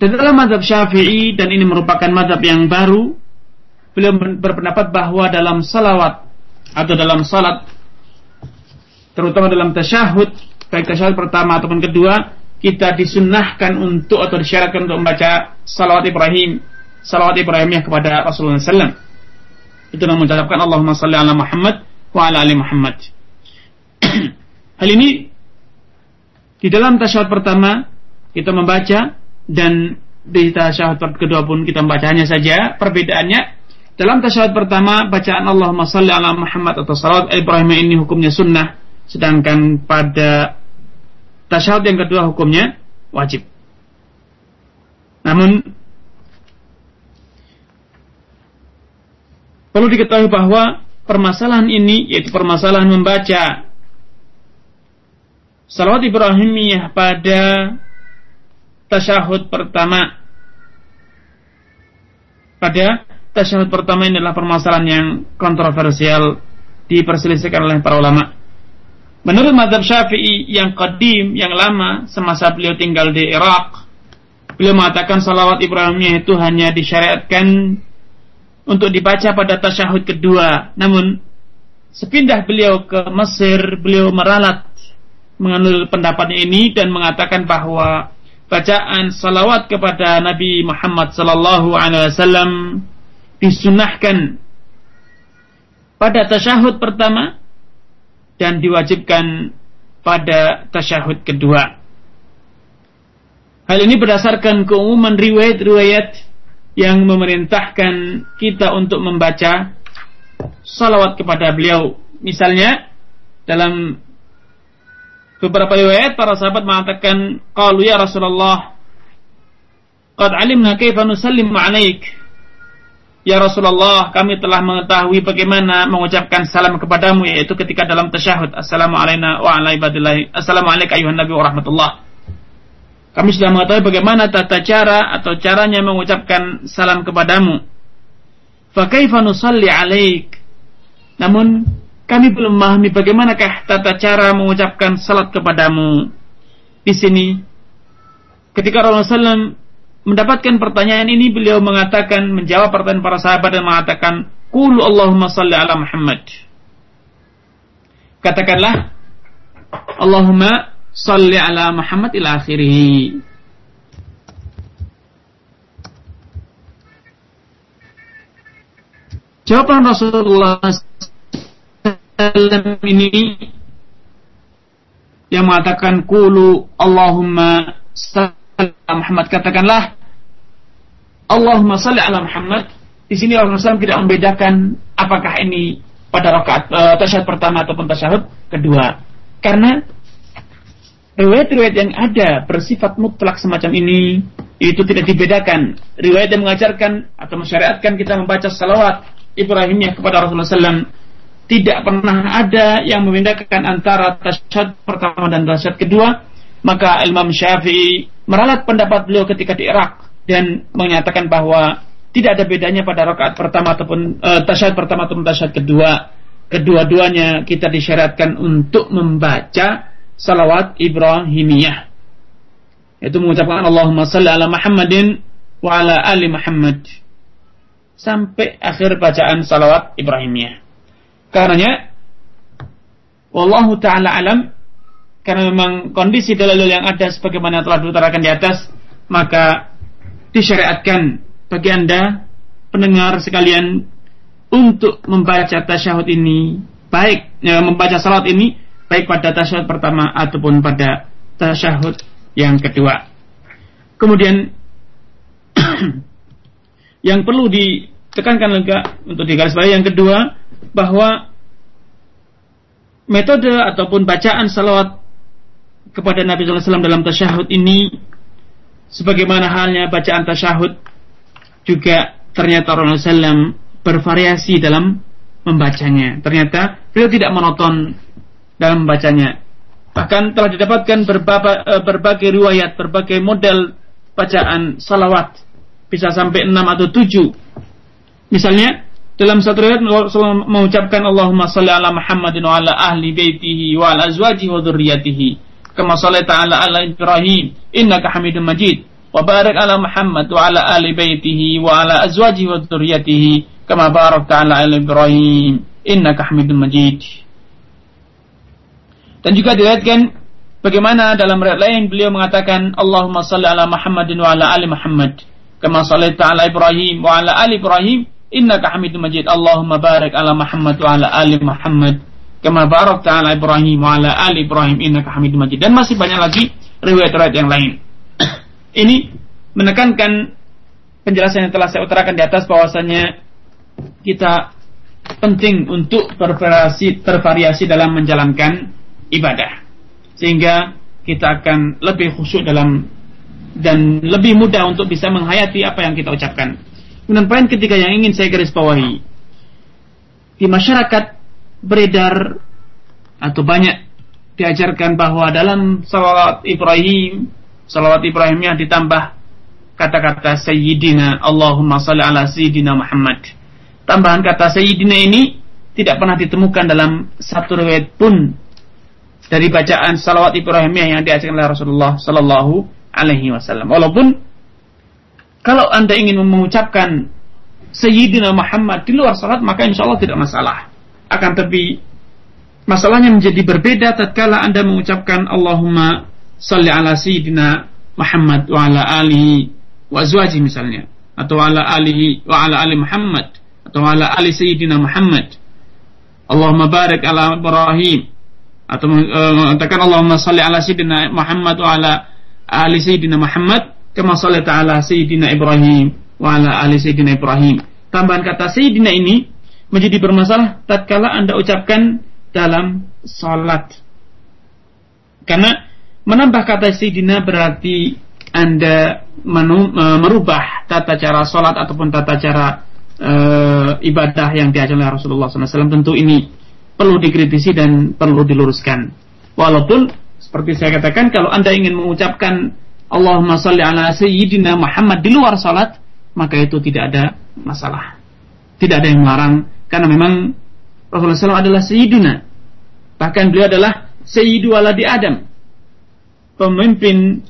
di dalam madhab syafi'i dan ini merupakan madhab yang baru beliau berpendapat bahwa dalam salawat atau dalam salat terutama dalam tasyahud baik tasyahud pertama ataupun kedua kita disunnahkan untuk atau disyaratkan untuk membaca salawat Ibrahim, salawat Ibrahimiyah kepada Rasulullah SAW. Itu yang mengucapkan Allahumma salli ala Muhammad wa ala ali Muhammad. Hal ini di dalam tasyahud pertama kita membaca dan di tasyahud kedua pun kita membacanya saja. Perbedaannya dalam tasyahud pertama bacaan Allahumma salli ala Muhammad atau salat Ibrahim ini hukumnya sunnah, sedangkan pada tasyahud yang kedua hukumnya wajib. Namun perlu diketahui bahwa permasalahan ini yaitu permasalahan membaca salawat Ibrahimiyah pada tasyahud pertama pada tasyahud pertama ini adalah permasalahan yang kontroversial diperselisihkan oleh para ulama. Menurut madhab syafi'i yang qadim, yang lama, semasa beliau tinggal di Irak, beliau mengatakan salawat Ibrahimiyah itu hanya disyariatkan untuk dibaca pada tasyahud kedua. Namun, sepindah beliau ke Mesir, beliau meralat menganut pendapatnya ini dan mengatakan bahwa bacaan salawat kepada Nabi Muhammad sallallahu alaihi wasallam disunahkan pada tasyahud pertama dan diwajibkan pada tasyahud kedua. Hal ini berdasarkan keumuman riwayat-riwayat yang memerintahkan kita untuk membaca salawat kepada beliau. Misalnya dalam Beberapa riwayat para sahabat mengatakan, "Qalu ya Rasulullah, qad alimna kaifa nusallim 'alaik." Ya Rasulullah, kami telah mengetahui bagaimana mengucapkan salam kepadamu yaitu ketika dalam tasyahud. Assalamualaikum wa ala ibadillah. Assalamualaikum ayuhan nabi wa rahmatullah. Kami sudah mengetahui bagaimana tata cara atau caranya mengucapkan salam kepadamu. Fa kaifa nusalli 'alaik? Namun kami belum memahami bagaimanakah tata cara mengucapkan salat kepadamu. Di sini, ketika Rasulullah SAW mendapatkan pertanyaan ini, beliau mengatakan, menjawab pertanyaan para sahabat dan mengatakan, Kulu Allahumma salli ala Muhammad. Katakanlah, Allahumma salli ala Muhammad ila akhirih. Jawaban Rasulullah wasallam ini yang mengatakan kulu Allahumma salli ala Muhammad katakanlah Allahumma salli ala Muhammad. Di sini Rasulullah SAW tidak membedakan apakah ini pada rakaat uh, tasyahud pertama ataupun tasyahud kedua. Karena riwayat-riwayat yang ada bersifat mutlak semacam ini itu tidak dibedakan. Riwayat yang mengajarkan atau mensyariatkan kita membaca salawat Ibrahimiyah kepada Rasulullah SAW tidak pernah ada yang membedakan antara tasyahud pertama dan tasyahud kedua, maka Imam Syafi'i meralat pendapat beliau ketika di Irak dan menyatakan bahwa tidak ada bedanya pada rakaat pertama ataupun uh, tasyahud pertama ataupun tasyahud kedua. Kedua-duanya kita disyaratkan untuk membaca salawat Ibrahimiyah. Itu mengucapkan Allahumma salli ala Muhammadin wa ala ali Muhammad. Sampai akhir bacaan salawat Ibrahimiyah. Karenanya wallahu taala alam karena memang kondisi dalil yang ada sebagaimana telah diutarakan di atas maka disyariatkan bagi Anda pendengar sekalian untuk membaca tasyahud ini baik ya, membaca salat ini baik pada tasyahud pertama ataupun pada tasyahud yang kedua. Kemudian yang perlu ditekankan juga untuk digarisbawahi yang kedua bahwa metode ataupun bacaan salawat kepada Nabi SAW dalam tasyahud ini sebagaimana halnya bacaan tasyahud juga ternyata Rasulullah SAW bervariasi dalam membacanya. Ternyata beliau tidak monoton dalam membacanya. Bahkan telah didapatkan berbagai, eh, berbagai riwayat, berbagai model bacaan salawat. Bisa sampai 6 atau 7. Misalnya, dalam satu riwayat Rasulullah mengucapkan Allahumma salli ala Muhammadin wa ala ahli baitihi wa ala azwajihi wa kama sallaita ala ala Ibrahim innaka Hamidum Majid wa barik ala Muhammad wa ala ahli baitihi wa ala azwajihi wa dhurriyyatihi kama barakta ala ala Ibrahim innaka Hamidum Majid dan juga diriwayatkan bagaimana dalam riwayat lain beliau mengatakan Allahumma salli ala Muhammadin wa ala ali Muhammad. Kama sallaita ala Ibrahim wa ala ali Ibrahim innaka Hamidum Majid. Allahumma barik ala Muhammad wa ala ali Muhammad kama barakta ala Ibrahim wa ali Ibrahim innaka Hamidum Majid. Dan masih banyak lagi riwayat-riwayat yang lain. Ini menekankan penjelasan yang telah saya utarakan di atas bahwasanya kita penting untuk bervariasi, bervariasi dalam menjalankan ibadah sehingga kita akan lebih khusyuk dalam dan lebih mudah untuk bisa menghayati apa yang kita ucapkan. Kemudian poin ketiga yang ingin saya garis bawahi di masyarakat beredar atau banyak diajarkan bahwa dalam salawat Ibrahim salawat Ibrahimnya ditambah kata-kata Sayyidina Allahumma salli ala Sayyidina Muhammad tambahan kata Sayyidina ini tidak pernah ditemukan dalam satu riwayat pun dari bacaan salawat Ibrahimiyah yang diajarkan oleh Rasulullah Sallallahu Alaihi Wasallam. Walaupun kalau anda ingin mengucapkan Sayyidina Muhammad di luar salat maka insya Allah tidak masalah. Akan tapi masalahnya menjadi berbeda tatkala anda mengucapkan Allahumma salli ala Sayyidina Muhammad wa ala alihi wa azwaji misalnya atau ala alihi wa ala ali Muhammad atau ala ali sayyidina Muhammad. Allahumma barik ala Ibrahim atau uh, mengatakan Allahumma salli ala sayyidina Muhammad wa ala ali sayyidina Muhammad kama salli ta'ala sayyidina Ibrahim wa ala ali sayyidina Ibrahim. Tambahan kata sayyidina ini menjadi bermasalah tatkala Anda ucapkan dalam salat. Karena menambah kata sayyidina berarti Anda merubah tata cara salat ataupun tata cara uh, ibadah yang diajarkan oleh Rasulullah SAW tentu ini perlu dikritisi dan perlu diluruskan. Walaupun seperti saya katakan kalau anda ingin mengucapkan Allahumma salli ala Sayyidina Muhammad di luar salat maka itu tidak ada masalah. Tidak ada yang melarang karena memang Rasulullah SAW adalah Sayyidina. Bahkan beliau adalah Sayyidu di Adam. Pemimpin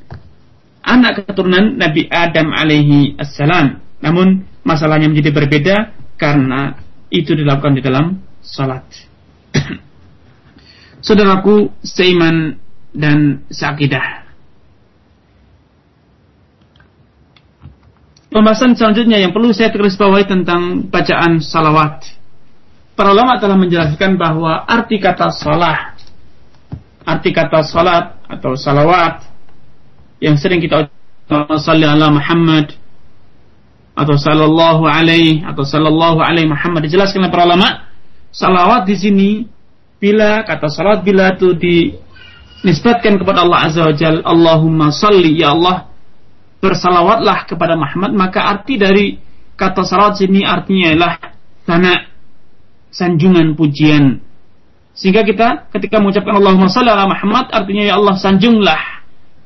anak keturunan Nabi Adam alaihi assalam. Namun masalahnya menjadi berbeda karena itu dilakukan di dalam salat. Saudaraku seiman dan seakidah. Pembahasan selanjutnya yang perlu saya tulis bawahi tentang bacaan salawat. Para ulama telah menjelaskan bahwa arti kata salah, arti kata salat atau salawat yang sering kita ucapkan salli ala Muhammad atau sallallahu alaihi atau sallallahu alaihi Muhammad dijelaskan oleh para ulama salawat di sini bila kata salawat bila itu dinisbatkan kepada Allah azza wajal Allahumma salli ya Allah bersalawatlah kepada Muhammad maka arti dari kata salawat sini artinya adalah sana sanjungan pujian. Sehingga kita ketika mengucapkan Allahumma salli ala Muhammad artinya ya Allah sanjunglah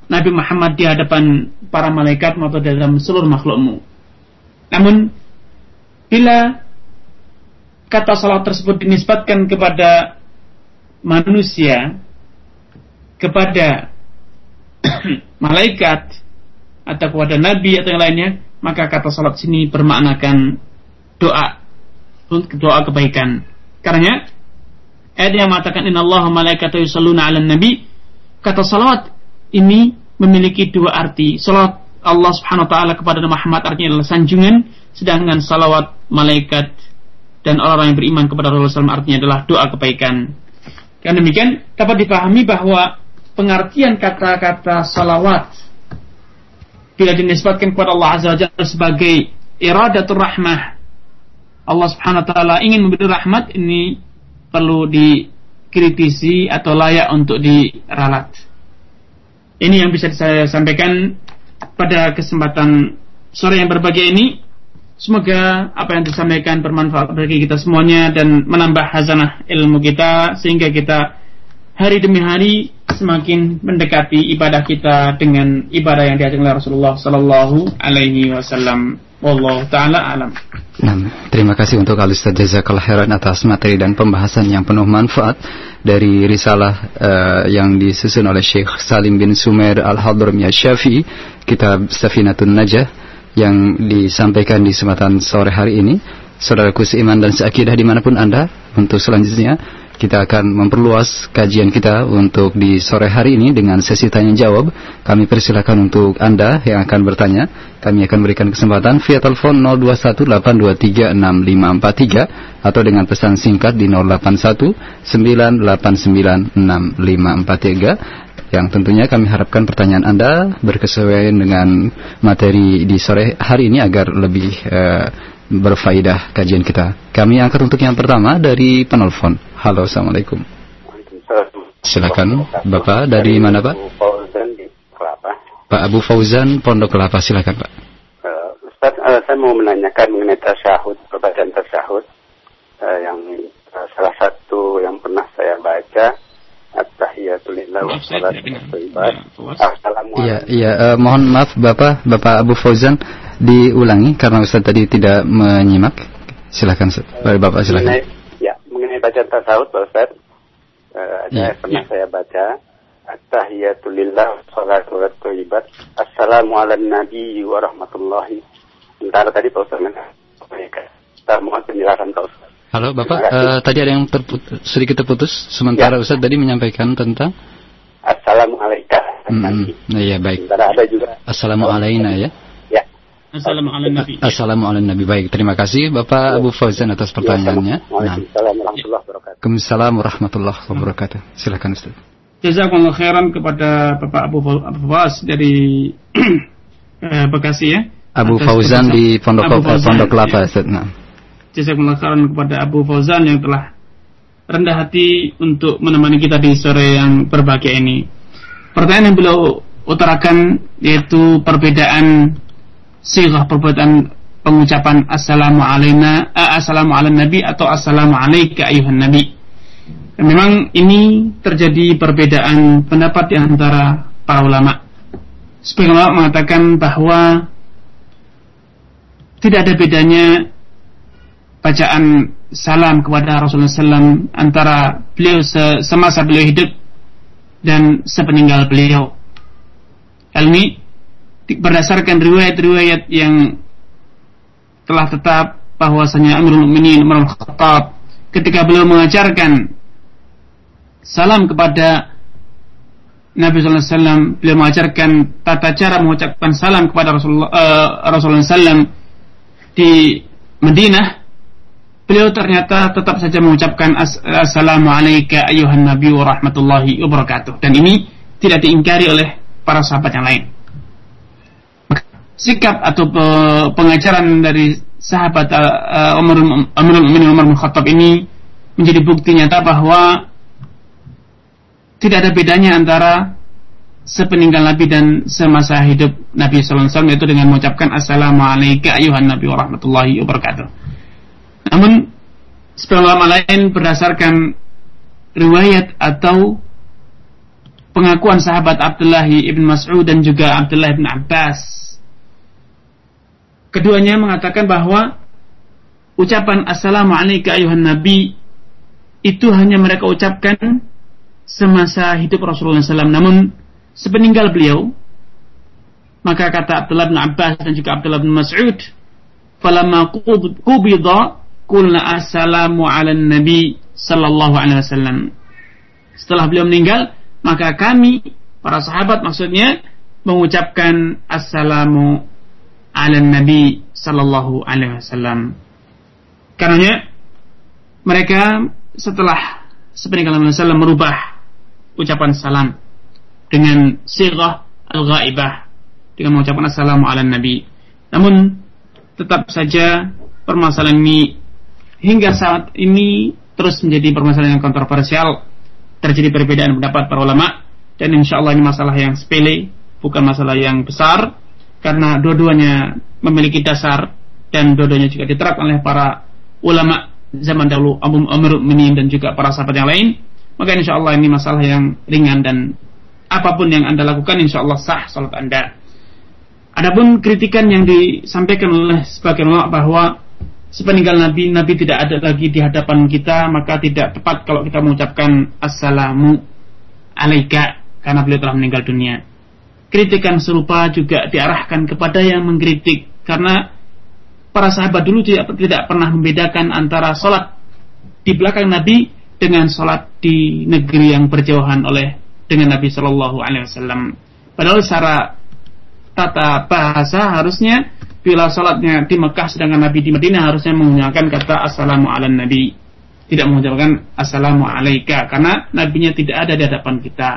Nabi Muhammad di hadapan para malaikat maupun dalam seluruh makhlukmu. Namun bila kata salat tersebut dinisbatkan kepada manusia kepada malaikat atau kepada nabi atau yang lainnya maka kata salat sini bermaknakan doa doa kebaikan karena ayat yang mengatakan innallaha malaikatahu yusalluna 'alan nabi kata salawat ini memiliki dua arti salat Allah Subhanahu wa taala kepada Muhammad artinya adalah sanjungan, sedangkan salawat malaikat dan orang-orang yang beriman kepada Rasulullah SAW artinya adalah doa kebaikan. Karena demikian dapat dipahami bahwa pengertian kata-kata salawat bila dinisbatkan kepada Allah Azza wa Jalla sebagai iradatul rahmah Allah Subhanahu wa taala ingin memberi rahmat ini perlu dikritisi atau layak untuk diralat. Ini yang bisa saya sampaikan pada kesempatan sore yang berbahagia ini semoga apa yang disampaikan bermanfaat bagi kita semuanya dan menambah hazanah ilmu kita sehingga kita hari demi hari semakin mendekati ibadah kita dengan ibadah yang diajarkan oleh Rasulullah Sallallahu Alaihi Wasallam. Wallahu taala alam. Nah, terima kasih untuk Al Ustaz Jazakallah khairan atas materi dan pembahasan yang penuh manfaat dari risalah uh, yang disusun oleh Syekh Salim bin Sumer Al-Hadramiyah Syafi'i, kitab Safinatun Najah yang disampaikan di kesempatan sore hari ini. Saudaraku seiman dan seakidah di mana pun Anda, untuk selanjutnya kita akan memperluas kajian kita untuk di sore hari ini dengan sesi tanya jawab. Kami persilakan untuk Anda yang akan bertanya. Kami akan berikan kesempatan via telepon 0218236543 atau dengan pesan singkat di 0819896543 yang tentunya kami harapkan pertanyaan Anda berkesesuaian dengan materi di sore hari ini agar lebih uh, berfaedah kajian kita. Kami angkat untuk yang pertama dari penelpon. Halo, Assalamualaikum. Silakan, Bapak dari mana Pak? Pak Abu Fauzan, Pondok Kelapa, silakan Pak. Uh, Ustaz, uh, saya mau menanyakan mengenai tasyahud, perbacaan tasyahud uh, yang uh, salah satu yang pernah saya baca At-tahiyatul wa Iya, iya, uh, mohon maaf Bapak, Bapak Abu Fauzan diulangi karena Ustaz tadi tidak menyimak. Silakan Bapak silakan. Mengenai, ya, mengenai bacaan tasawuf Pak Ustaz. Uh, ya, pernah ya. saya baca At-tahiyatulillah salatu wa thayyibat. Assalamu ala nabi wa rahmatullahi. Sementara tadi Pak Ustaz Kita mohon penjelasan Pak Ustaz. Halo Bapak, uh, tadi ada yang terput sedikit terputus. Sementara ya. Ustaz tadi menyampaikan tentang Assalamualaikum. Hmm, iya baik. Sementara ada juga. Assalamualaikum ya. Ya. Assalamualaikum. Assalamualaikum Nabi. Baik, terima kasih Bapak ya. Abu Fauzan atas pertanyaannya. Waalaikumsalam warahmatullahi wabarakatuh. Waalaikumsalam warahmatullahi wabarakatuh. Silakan Ustaz. Jazakumullah khairan kepada Bapak Abu Fauz dari eh, Bekasi ya. Abu Fauzan di Pondok Pondok Kelapa Ustaz. Nah jazakumullah khairan kepada Abu Fauzan yang telah rendah hati untuk menemani kita di sore yang berbahagia ini. Pertanyaan yang beliau utarakan yaitu perbedaan sirah perbedaan pengucapan assalamu alaina uh, assalamu ala nabi atau assalamu alaika ayuhan nabi. Memang ini terjadi perbedaan pendapat di antara para ulama. Sebagian ulama mengatakan bahwa tidak ada bedanya bacaan salam kepada Rasulullah SAW antara beliau semasa beliau hidup dan sepeninggal beliau. Ini berdasarkan riwayat-riwayat yang telah tetap bahwasanya Amirul Mukminin Umar Khattab ketika beliau mengajarkan salam kepada Nabi Sallallahu Alaihi Wasallam beliau mengajarkan tata cara mengucapkan salam kepada Rasulullah uh, Rasulullah di Madinah. Beliau ternyata tetap saja mengucapkan Assalamualaikum ayuhan nabi wa rahmatullahi wabarakatuh dan ini tidak diingkari oleh para sahabat yang lain sikap atau pengajaran dari sahabat uh, Umar Amirul Umar bin Khattab ini menjadi bukti nyata bahwa tidak ada bedanya antara sepeninggal Nabi dan semasa hidup Nabi Sallallahu Alaihi Wasallam yaitu dengan mengucapkan Assalamualaikum ayuhan Nabi wa rahmatullahi wabarakatuh. Namun sebagian ulama lain berdasarkan riwayat atau pengakuan sahabat Abdullah ibn Mas'ud dan juga Abdullah ibn Abbas. Keduanya mengatakan bahwa ucapan Assalamualaikum ayuhan Nabi itu hanya mereka ucapkan semasa hidup Rasulullah SAW. Namun sepeninggal beliau, maka kata Abdullah bin Abbas dan juga Abdullah bin Mas'ud, "Falamma qubida kulna assalamu ala nabi sallallahu alaihi wasallam. Setelah beliau meninggal, maka kami para sahabat maksudnya mengucapkan assalamu ala nabi sallallahu alaihi wasallam. Karena mereka setelah sepeninggalan Nabi Sallam merubah ucapan salam dengan sirah al-ghaibah dengan mengucapkan assalamu ala nabi. Namun tetap saja permasalahan ini hingga saat ini terus menjadi permasalahan yang kontroversial terjadi perbedaan pendapat para ulama dan insya Allah ini masalah yang sepele bukan masalah yang besar karena dua-duanya memiliki dasar dan dua-duanya juga diterapkan oleh para ulama zaman dahulu Amr Minin dan juga para sahabat yang lain maka insya Allah ini masalah yang ringan dan apa pun yang anda lakukan insya Allah sah salat anda adapun kritikan yang disampaikan oleh sebagian ulama bahwa sepeninggal Nabi, Nabi tidak ada lagi di hadapan kita, maka tidak tepat kalau kita mengucapkan Assalamu alaika karena beliau telah meninggal dunia. Kritikan serupa juga diarahkan kepada yang mengkritik. Karena para sahabat dulu tidak, tidak pernah membedakan antara sholat di belakang Nabi dengan sholat di negeri yang berjauhan oleh dengan Nabi Shallallahu Alaihi Wasallam. Padahal secara tata bahasa harusnya bila sholatnya di Mekah sedangkan Nabi di Madinah harusnya menggunakan kata Assalamu ala Nabi tidak mengucapkan Assalamu alaika karena nabinya tidak ada di hadapan kita.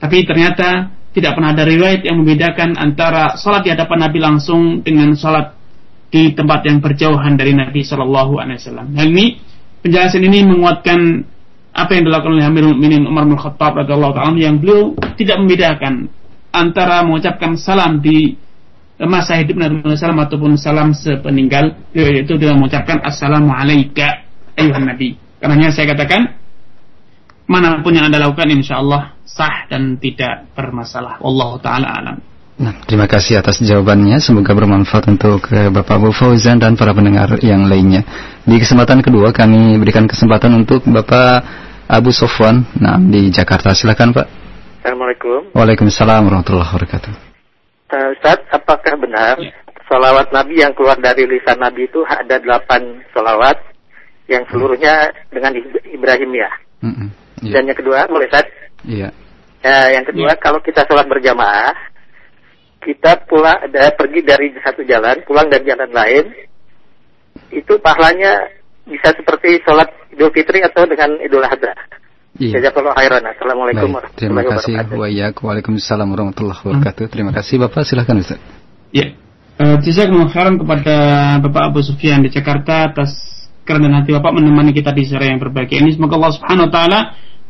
Tapi ternyata tidak pernah ada riwayat yang membedakan antara sholat di hadapan Nabi langsung dengan sholat di tempat yang berjauhan dari Nabi Shallallahu Alaihi Wasallam. Hal ini penjelasan ini menguatkan apa yang dilakukan oleh Amirul Mukminin Umar bin Khattab radhiyallahu taala yang beliau tidak membedakan antara mengucapkan salam di masa hidup Nabi Muhammad ataupun salam sepeninggal yaitu dengan mengucapkan assalamu alayka ayuhan nabi. Karena saya katakan mana pun yang anda lakukan insya Allah sah dan tidak bermasalah. Allah taala alam. Nah, terima kasih atas jawabannya. Semoga bermanfaat untuk uh, Bapak Abu Fauzan dan para pendengar yang lainnya. Di kesempatan kedua kami berikan kesempatan untuk Bapak Abu Sofwan. Nah, di Jakarta. Silakan, Pak. Assalamualaikum. Waalaikumsalam warahmatullahi wabarakatuh. Uh, Ustaz, apakah benar salawat Nabi yang keluar dari lisan Nabi itu ada delapan salawat yang seluruhnya dengan Ibrahim ya? Mm -mm, iya. Dan yang kedua, boleh Ustaz? Iya. Uh, yang kedua, iya. kalau kita sholat berjamaah, kita pulang ada pergi dari satu jalan pulang dari jalan lain itu pahalanya bisa seperti sholat Idul Fitri atau dengan Idul Adha. Iya. Khairan. Assalamualaikum Baik, Terima kasih. Waalaikumsalam warahmatullahi wabarakatuh. Terima kasih Bapak. Silahkan Ustaz. Ya. Uh, Jazakallahu khairan kepada Bapak Abu Sufyan di Jakarta atas kerendahan hati Bapak menemani kita di sore yang berbahagia ini. Semoga Allah Subhanahu wa taala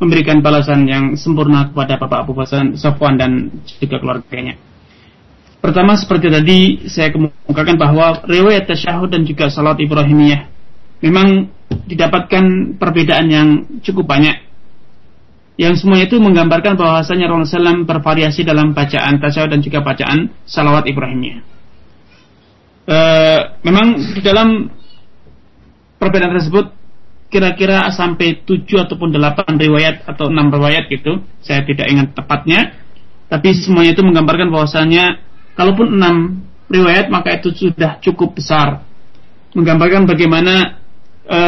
memberikan balasan yang sempurna kepada Bapak Abu Sufyan dan juga keluarganya. Pertama seperti tadi saya kemukakan bahwa riwayat tasyahud dan juga salat Ibrahimiyah memang didapatkan perbedaan yang cukup banyak. Yang semuanya itu menggambarkan bahwasanya Rasulullah SAW bervariasi dalam bacaan tasyahud dan juga bacaan salawat Ibrahimiyah. E, memang di dalam perbedaan tersebut kira-kira sampai 7 ataupun 8 riwayat atau 6 riwayat gitu. Saya tidak ingat tepatnya. Tapi semuanya itu menggambarkan bahwasanya Kalaupun enam riwayat maka itu sudah cukup besar menggambarkan bagaimana e,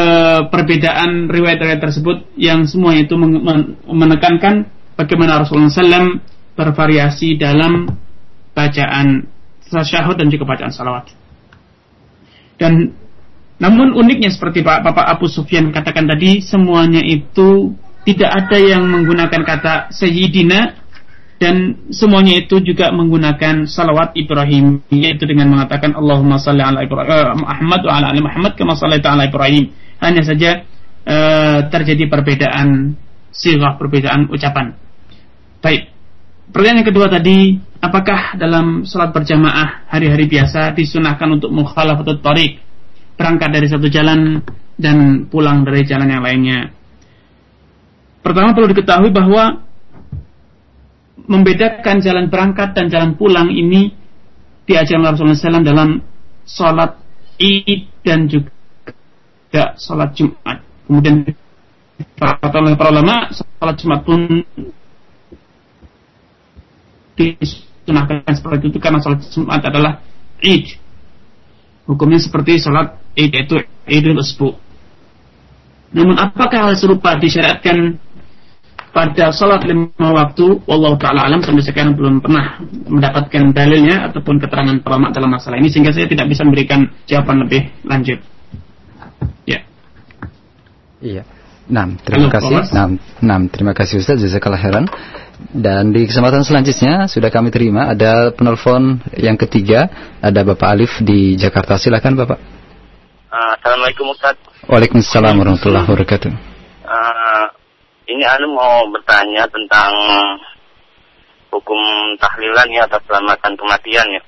perbedaan riwayat-riwayat tersebut yang semuanya itu menekankan bagaimana Rasulullah SAW bervariasi dalam bacaan tasyahud dan juga bacaan salawat. Dan namun uniknya seperti Pak Bapak Abu Sufyan katakan tadi semuanya itu tidak ada yang menggunakan kata Sayyidina dan semuanya itu juga menggunakan salawat Ibrahim yaitu dengan mengatakan Allahumma salli ala Ibrahim uh, Muhammad wa ala ali Muhammad kama sallaita ala Ibrahim. Hanya saja uh, terjadi perbedaan sirah perbedaan ucapan. Baik. Pertanyaan yang kedua tadi apakah dalam salat berjamaah hari-hari biasa disunahkan untuk mukhalafatut tariq berangkat dari satu jalan dan pulang dari jalan yang lainnya pertama perlu diketahui bahwa membedakan jalan berangkat dan jalan pulang ini diajarkan Rasulullah SAW dalam sholat id dan juga sholat Jumat. Kemudian kata oleh para ulama sholat Jumat pun disunahkan seperti itu karena sholat Jumat adalah id. Hukumnya seperti sholat id itu idul usbu. Namun apakah hal serupa disyariatkan pada sholat lima waktu Allah taala alam sampai sekarang belum pernah mendapatkan dalilnya ataupun keterangan ulama dalam masalah ini sehingga saya tidak bisa memberikan jawaban lebih lanjut. Ya. Iya. Nah, terima Halo, kasih. Nah, nah, terima kasih Ustaz Jazakallah heran. Dan di kesempatan selanjutnya sudah kami terima ada penelpon yang ketiga ada Bapak Alif di Jakarta. Silakan Bapak. Assalamualaikum Ustaz. Waalaikumsalam warahmatullahi wabarakatuh. Uh, ini anu mau bertanya tentang hukum tahlilan ya atau selamatan kematian ya.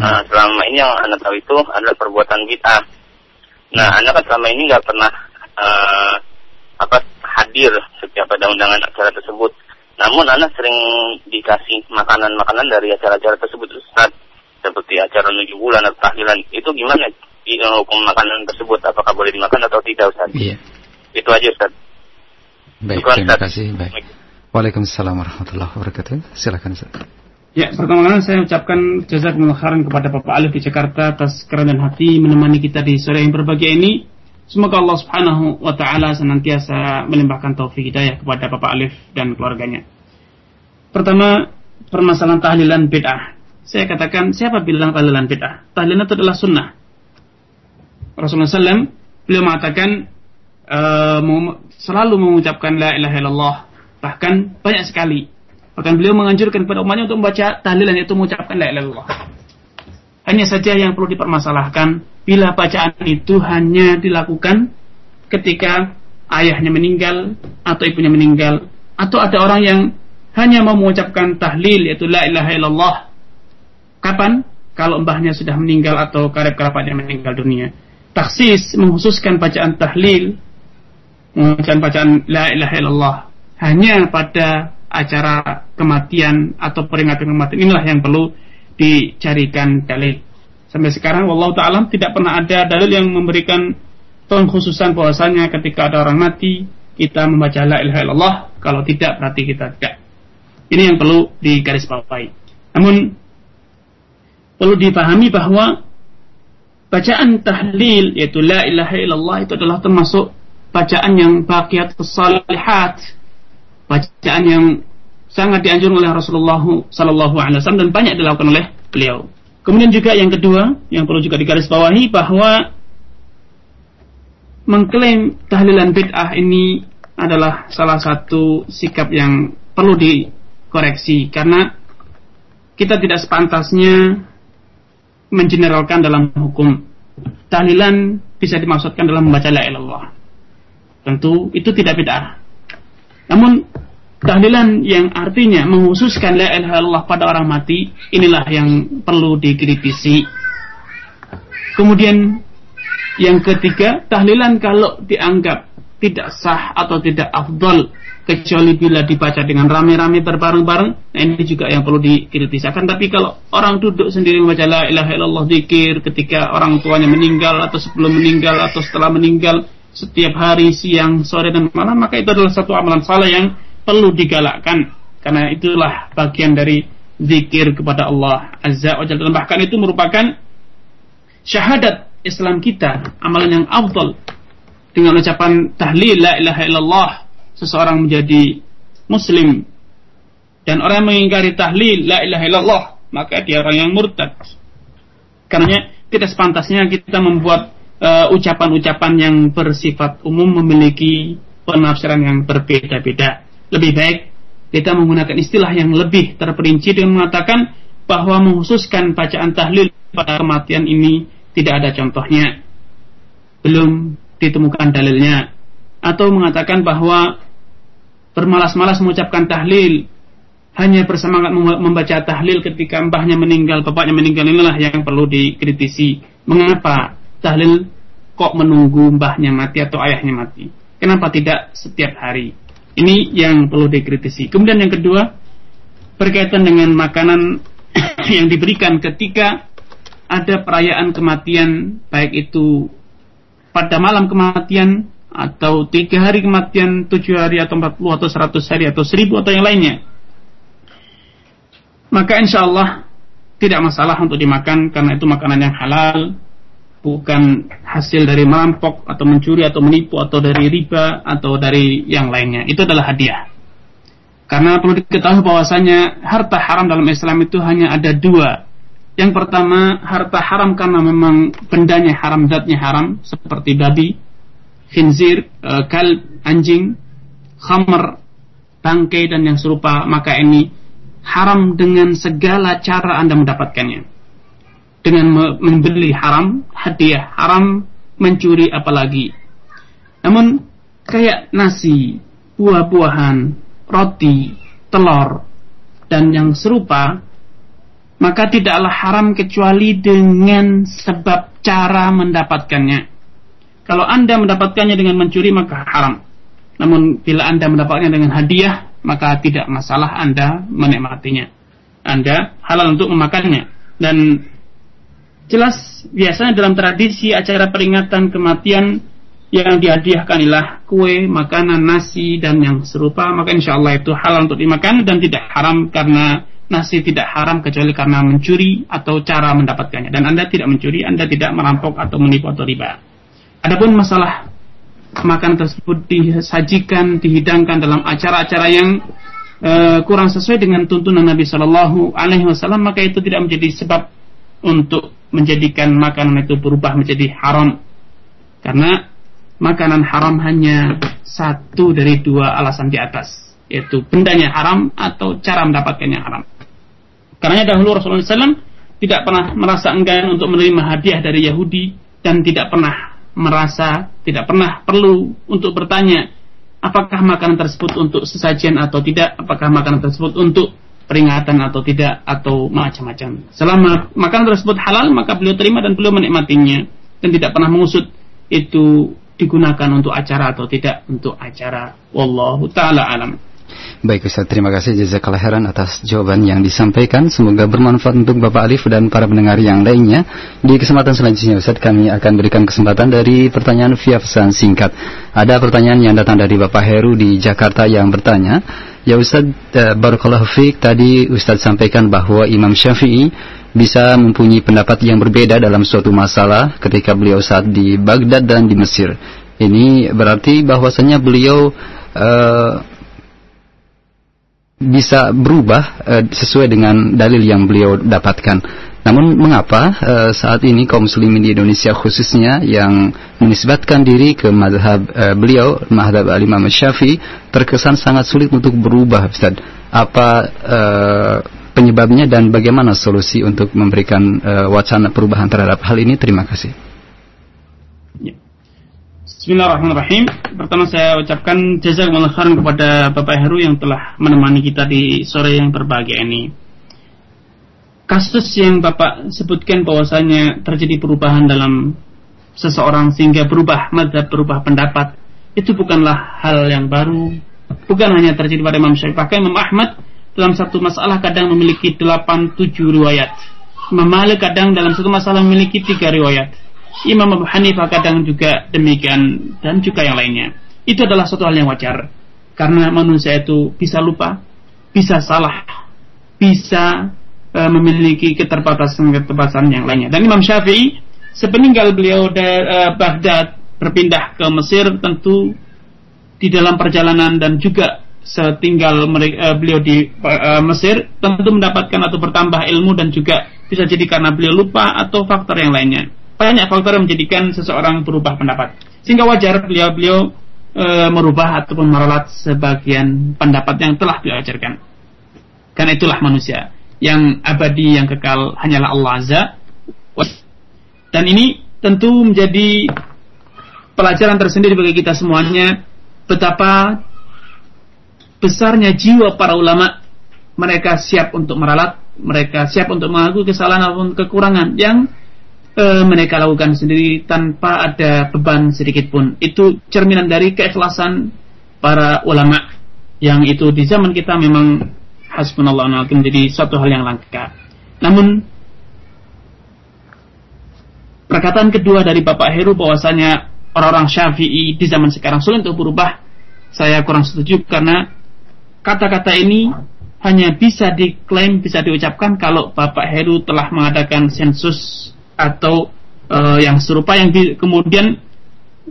Nah, hmm. selama ini yang anda tahu itu adalah perbuatan kita. Nah, hmm. anda kan selama ini nggak pernah uh, apa hadir setiap ada undangan acara tersebut. Namun anda sering dikasih makanan-makanan dari acara-acara tersebut Ustaz. Seperti acara menuju bulan atau tahlilan. Itu gimana di hukum makanan tersebut? Apakah boleh dimakan atau tidak Ustaz? Iya. Itu aja Ustaz. Baik, terima kasih. Baik. Waalaikumsalam warahmatullahi wabarakatuh. Silakan Ustaz. Ya, pertama-tama saya ucapkan jazakumullah khairan kepada Bapak Alif di Jakarta atas kerendahan hati menemani kita di sore yang berbahagia ini. Semoga Allah Subhanahu wa taala senantiasa melimpahkan taufik hidayah kepada Bapak Alif dan keluarganya. Pertama, permasalahan tahlilan bid'ah. Saya katakan, siapa bilang tahlilan bid'ah? Tahlilan itu adalah sunnah. Rasulullah SAW beliau mengatakan uh, selalu mengucapkan la ilaha illallah bahkan banyak sekali bahkan beliau menganjurkan kepada umatnya untuk membaca tahlilan yaitu mengucapkan la ilaha illallah hanya saja yang perlu dipermasalahkan bila bacaan itu hanya dilakukan ketika ayahnya meninggal atau ibunya meninggal atau ada orang yang hanya mau mengucapkan tahlil yaitu la ilaha illallah kapan? Kalau mbahnya sudah meninggal atau karib kerabatnya meninggal dunia. Taksis menghususkan bacaan tahlil mengucapkan bacaan la ilaha illallah hanya pada acara kematian atau peringatan kematian. Inilah yang perlu dicarikan dalil. Sampai sekarang wallahu taala tidak pernah ada dalil yang memberikan pengkhususan bahwasanya ketika ada orang mati kita membaca la ilaha illallah, kalau tidak berarti kita tidak. Ini yang perlu digarisbawahi. Namun perlu dipahami bahwa bacaan tahlil yaitu la ilaha illallah itu adalah termasuk bacaan yang baqiyatus salihat, bacaan yang sangat dianjurkan oleh Rasulullah Sallallahu Alaihi Wasallam dan banyak dilakukan oleh beliau. Kemudian juga yang kedua yang perlu juga digarisbawahi bahwa mengklaim tahlilan bid'ah ini adalah salah satu sikap yang perlu dikoreksi karena kita tidak sepantasnya mengeneralkan dalam hukum tahlilan bisa dimaksudkan dalam membaca la ilallah. Tentu itu tidak bid'ah. Namun tahlilan yang artinya menghususkan la ilaha illallah pada orang mati inilah yang perlu dikritisi. Kemudian yang ketiga tahlilan kalau dianggap tidak sah atau tidak afdol kecuali bila dibaca dengan rame-rame berbareng-bareng nah ini juga yang perlu dikritisi akan tapi kalau orang duduk sendiri membaca la ilaha illallah zikir ketika orang tuanya meninggal atau sebelum meninggal atau setelah meninggal setiap hari siang sore dan malam maka itu adalah satu amalan salah yang perlu digalakkan. Karena itulah bagian dari zikir kepada Allah Azza wa Jalla. Bahkan itu merupakan syahadat Islam kita amalan yang afdal. Dengan ucapan tahlil la ilaha illallah seseorang menjadi muslim. Dan orang yang mengingkari tahlil la ilaha illallah maka dia orang yang murtad. Karena tidak sepantasnya kita membuat uh, ucapan-ucapan uh, yang bersifat umum memiliki penafsiran yang berbeda-beda lebih baik kita menggunakan istilah yang lebih terperinci dengan mengatakan bahwa menghususkan bacaan tahlil pada kematian ini tidak ada contohnya. Belum ditemukan dalilnya. Atau mengatakan bahwa bermalas-malas mengucapkan tahlil hanya bersemangat membaca tahlil ketika mbahnya meninggal, bapaknya meninggal inilah yang perlu dikritisi. Mengapa tahlil kok menunggu mbahnya mati atau ayahnya mati? Kenapa tidak setiap hari? Ini yang perlu dikritisi. Kemudian yang kedua, berkaitan dengan makanan yang diberikan ketika ada perayaan kematian, baik itu pada malam kematian, atau tiga hari kematian, tujuh hari, atau empat puluh, atau seratus hari, atau seribu, atau yang lainnya. Maka insya Allah tidak masalah untuk dimakan karena itu makanan yang halal, bukan hasil dari merampok atau mencuri atau menipu atau dari riba atau dari yang lainnya. Itu adalah hadiah. Karena perlu diketahui bahwasanya harta haram dalam Islam itu hanya ada dua. Yang pertama harta haram karena memang bendanya haram, zatnya haram seperti babi, khinzir, e, kalb, anjing, khamr, bangkai dan yang serupa maka ini haram dengan segala cara Anda mendapatkannya dengan membeli haram, hadiah haram, mencuri apalagi. Namun kayak nasi, buah-buahan, roti, telur, dan yang serupa, maka tidaklah haram kecuali dengan sebab cara mendapatkannya. Kalau Anda mendapatkannya dengan mencuri maka haram. Namun bila Anda mendapatkannya dengan hadiah, maka tidak masalah Anda menikmatinya. Anda halal untuk memakannya. Dan Jelas biasanya dalam tradisi acara peringatan kematian yang dihadiahkan ialah kue, makanan, nasi dan yang serupa maka insya Allah itu halal untuk dimakan dan tidak haram karena nasi tidak haram kecuali karena mencuri atau cara mendapatkannya dan anda tidak mencuri, anda tidak merampok atau menipu atau riba. Adapun masalah makanan tersebut disajikan, dihidangkan dalam acara-acara yang uh, kurang sesuai dengan tuntunan Nabi Shallallahu Alaihi Wasallam, maka itu tidak menjadi sebab untuk menjadikan makanan itu berubah menjadi haram. Karena makanan haram hanya satu dari dua alasan di atas, yaitu bendanya haram atau cara mendapatkannya haram. Karena dahulu Rasulullah SAW tidak pernah merasa enggan untuk menerima hadiah dari Yahudi dan tidak pernah merasa tidak pernah perlu untuk bertanya apakah makanan tersebut untuk sesajian atau tidak, apakah makanan tersebut untuk peringatan atau tidak atau macam-macam. Selama makanan tersebut halal maka beliau terima dan beliau menikmatinya dan tidak pernah mengusut itu digunakan untuk acara atau tidak untuk acara. Wallahu taala alam. Baik Ustaz, terima kasih jazakallah khairan atas jawaban yang disampaikan. Semoga bermanfaat untuk Bapak Alif dan para pendengar yang lainnya. Di kesempatan selanjutnya Ustaz, kami akan berikan kesempatan dari pertanyaan via pesan singkat. Ada pertanyaan yang datang dari Bapak Heru di Jakarta yang bertanya, Ya Ustaz, uh, Barakallahu Fik, tadi Ustaz sampaikan bahwa Imam Syafi'i bisa mempunyai pendapat yang berbeda dalam suatu masalah ketika beliau saat di Baghdad dan di Mesir. Ini berarti bahwasanya beliau uh, bisa berubah uh, sesuai dengan dalil yang beliau dapatkan. Namun mengapa uh, saat ini kaum muslimin di Indonesia khususnya yang menisbatkan diri ke madhab uh, beliau, madhab al-imam syafi'i terkesan sangat sulit untuk berubah Ustaz. Apa uh, penyebabnya dan bagaimana solusi untuk memberikan uh, wacana perubahan terhadap hal ini? Terima kasih. Bismillahirrahmanirrahim. Pertama saya ucapkan jazakumullah khairan kepada Bapak Heru yang telah menemani kita di sore yang berbahagia ini. Kasus yang Bapak sebutkan bahwasanya terjadi perubahan dalam seseorang sehingga berubah madhab, berubah pendapat, itu bukanlah hal yang baru. Bukan hanya terjadi pada Imam Syafi'i, bahkan Imam Ahmad dalam satu masalah kadang memiliki 8 7 riwayat. Imam Malik kadang dalam satu masalah memiliki 3 riwayat Imam Abu Hanifah kadang juga demikian dan juga yang lainnya. Itu adalah suatu hal yang wajar karena manusia itu bisa lupa, bisa salah, bisa uh, memiliki keterbatasan-keterbatasan yang lainnya. Dan Imam Syafi'i sepeninggal beliau dari uh, Baghdad berpindah ke Mesir tentu di dalam perjalanan dan juga setinggal mereka, uh, beliau di uh, Mesir tentu mendapatkan atau bertambah ilmu dan juga bisa jadi karena beliau lupa atau faktor yang lainnya banyak faktor yang menjadikan seseorang berubah pendapat. Sehingga wajar beliau-beliau e, merubah ataupun meralat sebagian pendapat yang telah beliau ajarkan. Karena itulah manusia yang abadi yang kekal hanyalah Allah Azza dan ini tentu menjadi pelajaran tersendiri bagi kita semuanya betapa besarnya jiwa para ulama mereka siap untuk meralat mereka siap untuk mengakui kesalahan ataupun kekurangan yang e, mereka lakukan sendiri tanpa ada beban sedikit pun. Itu cerminan dari keikhlasan para ulama yang itu di zaman kita memang hasbunallah menjadi suatu hal yang langka. Namun perkataan kedua dari Bapak Heru bahwasanya orang-orang Syafi'i di zaman sekarang sulit untuk berubah, saya kurang setuju karena kata-kata ini hanya bisa diklaim, bisa diucapkan kalau Bapak Heru telah mengadakan sensus atau uh, yang serupa yang di, kemudian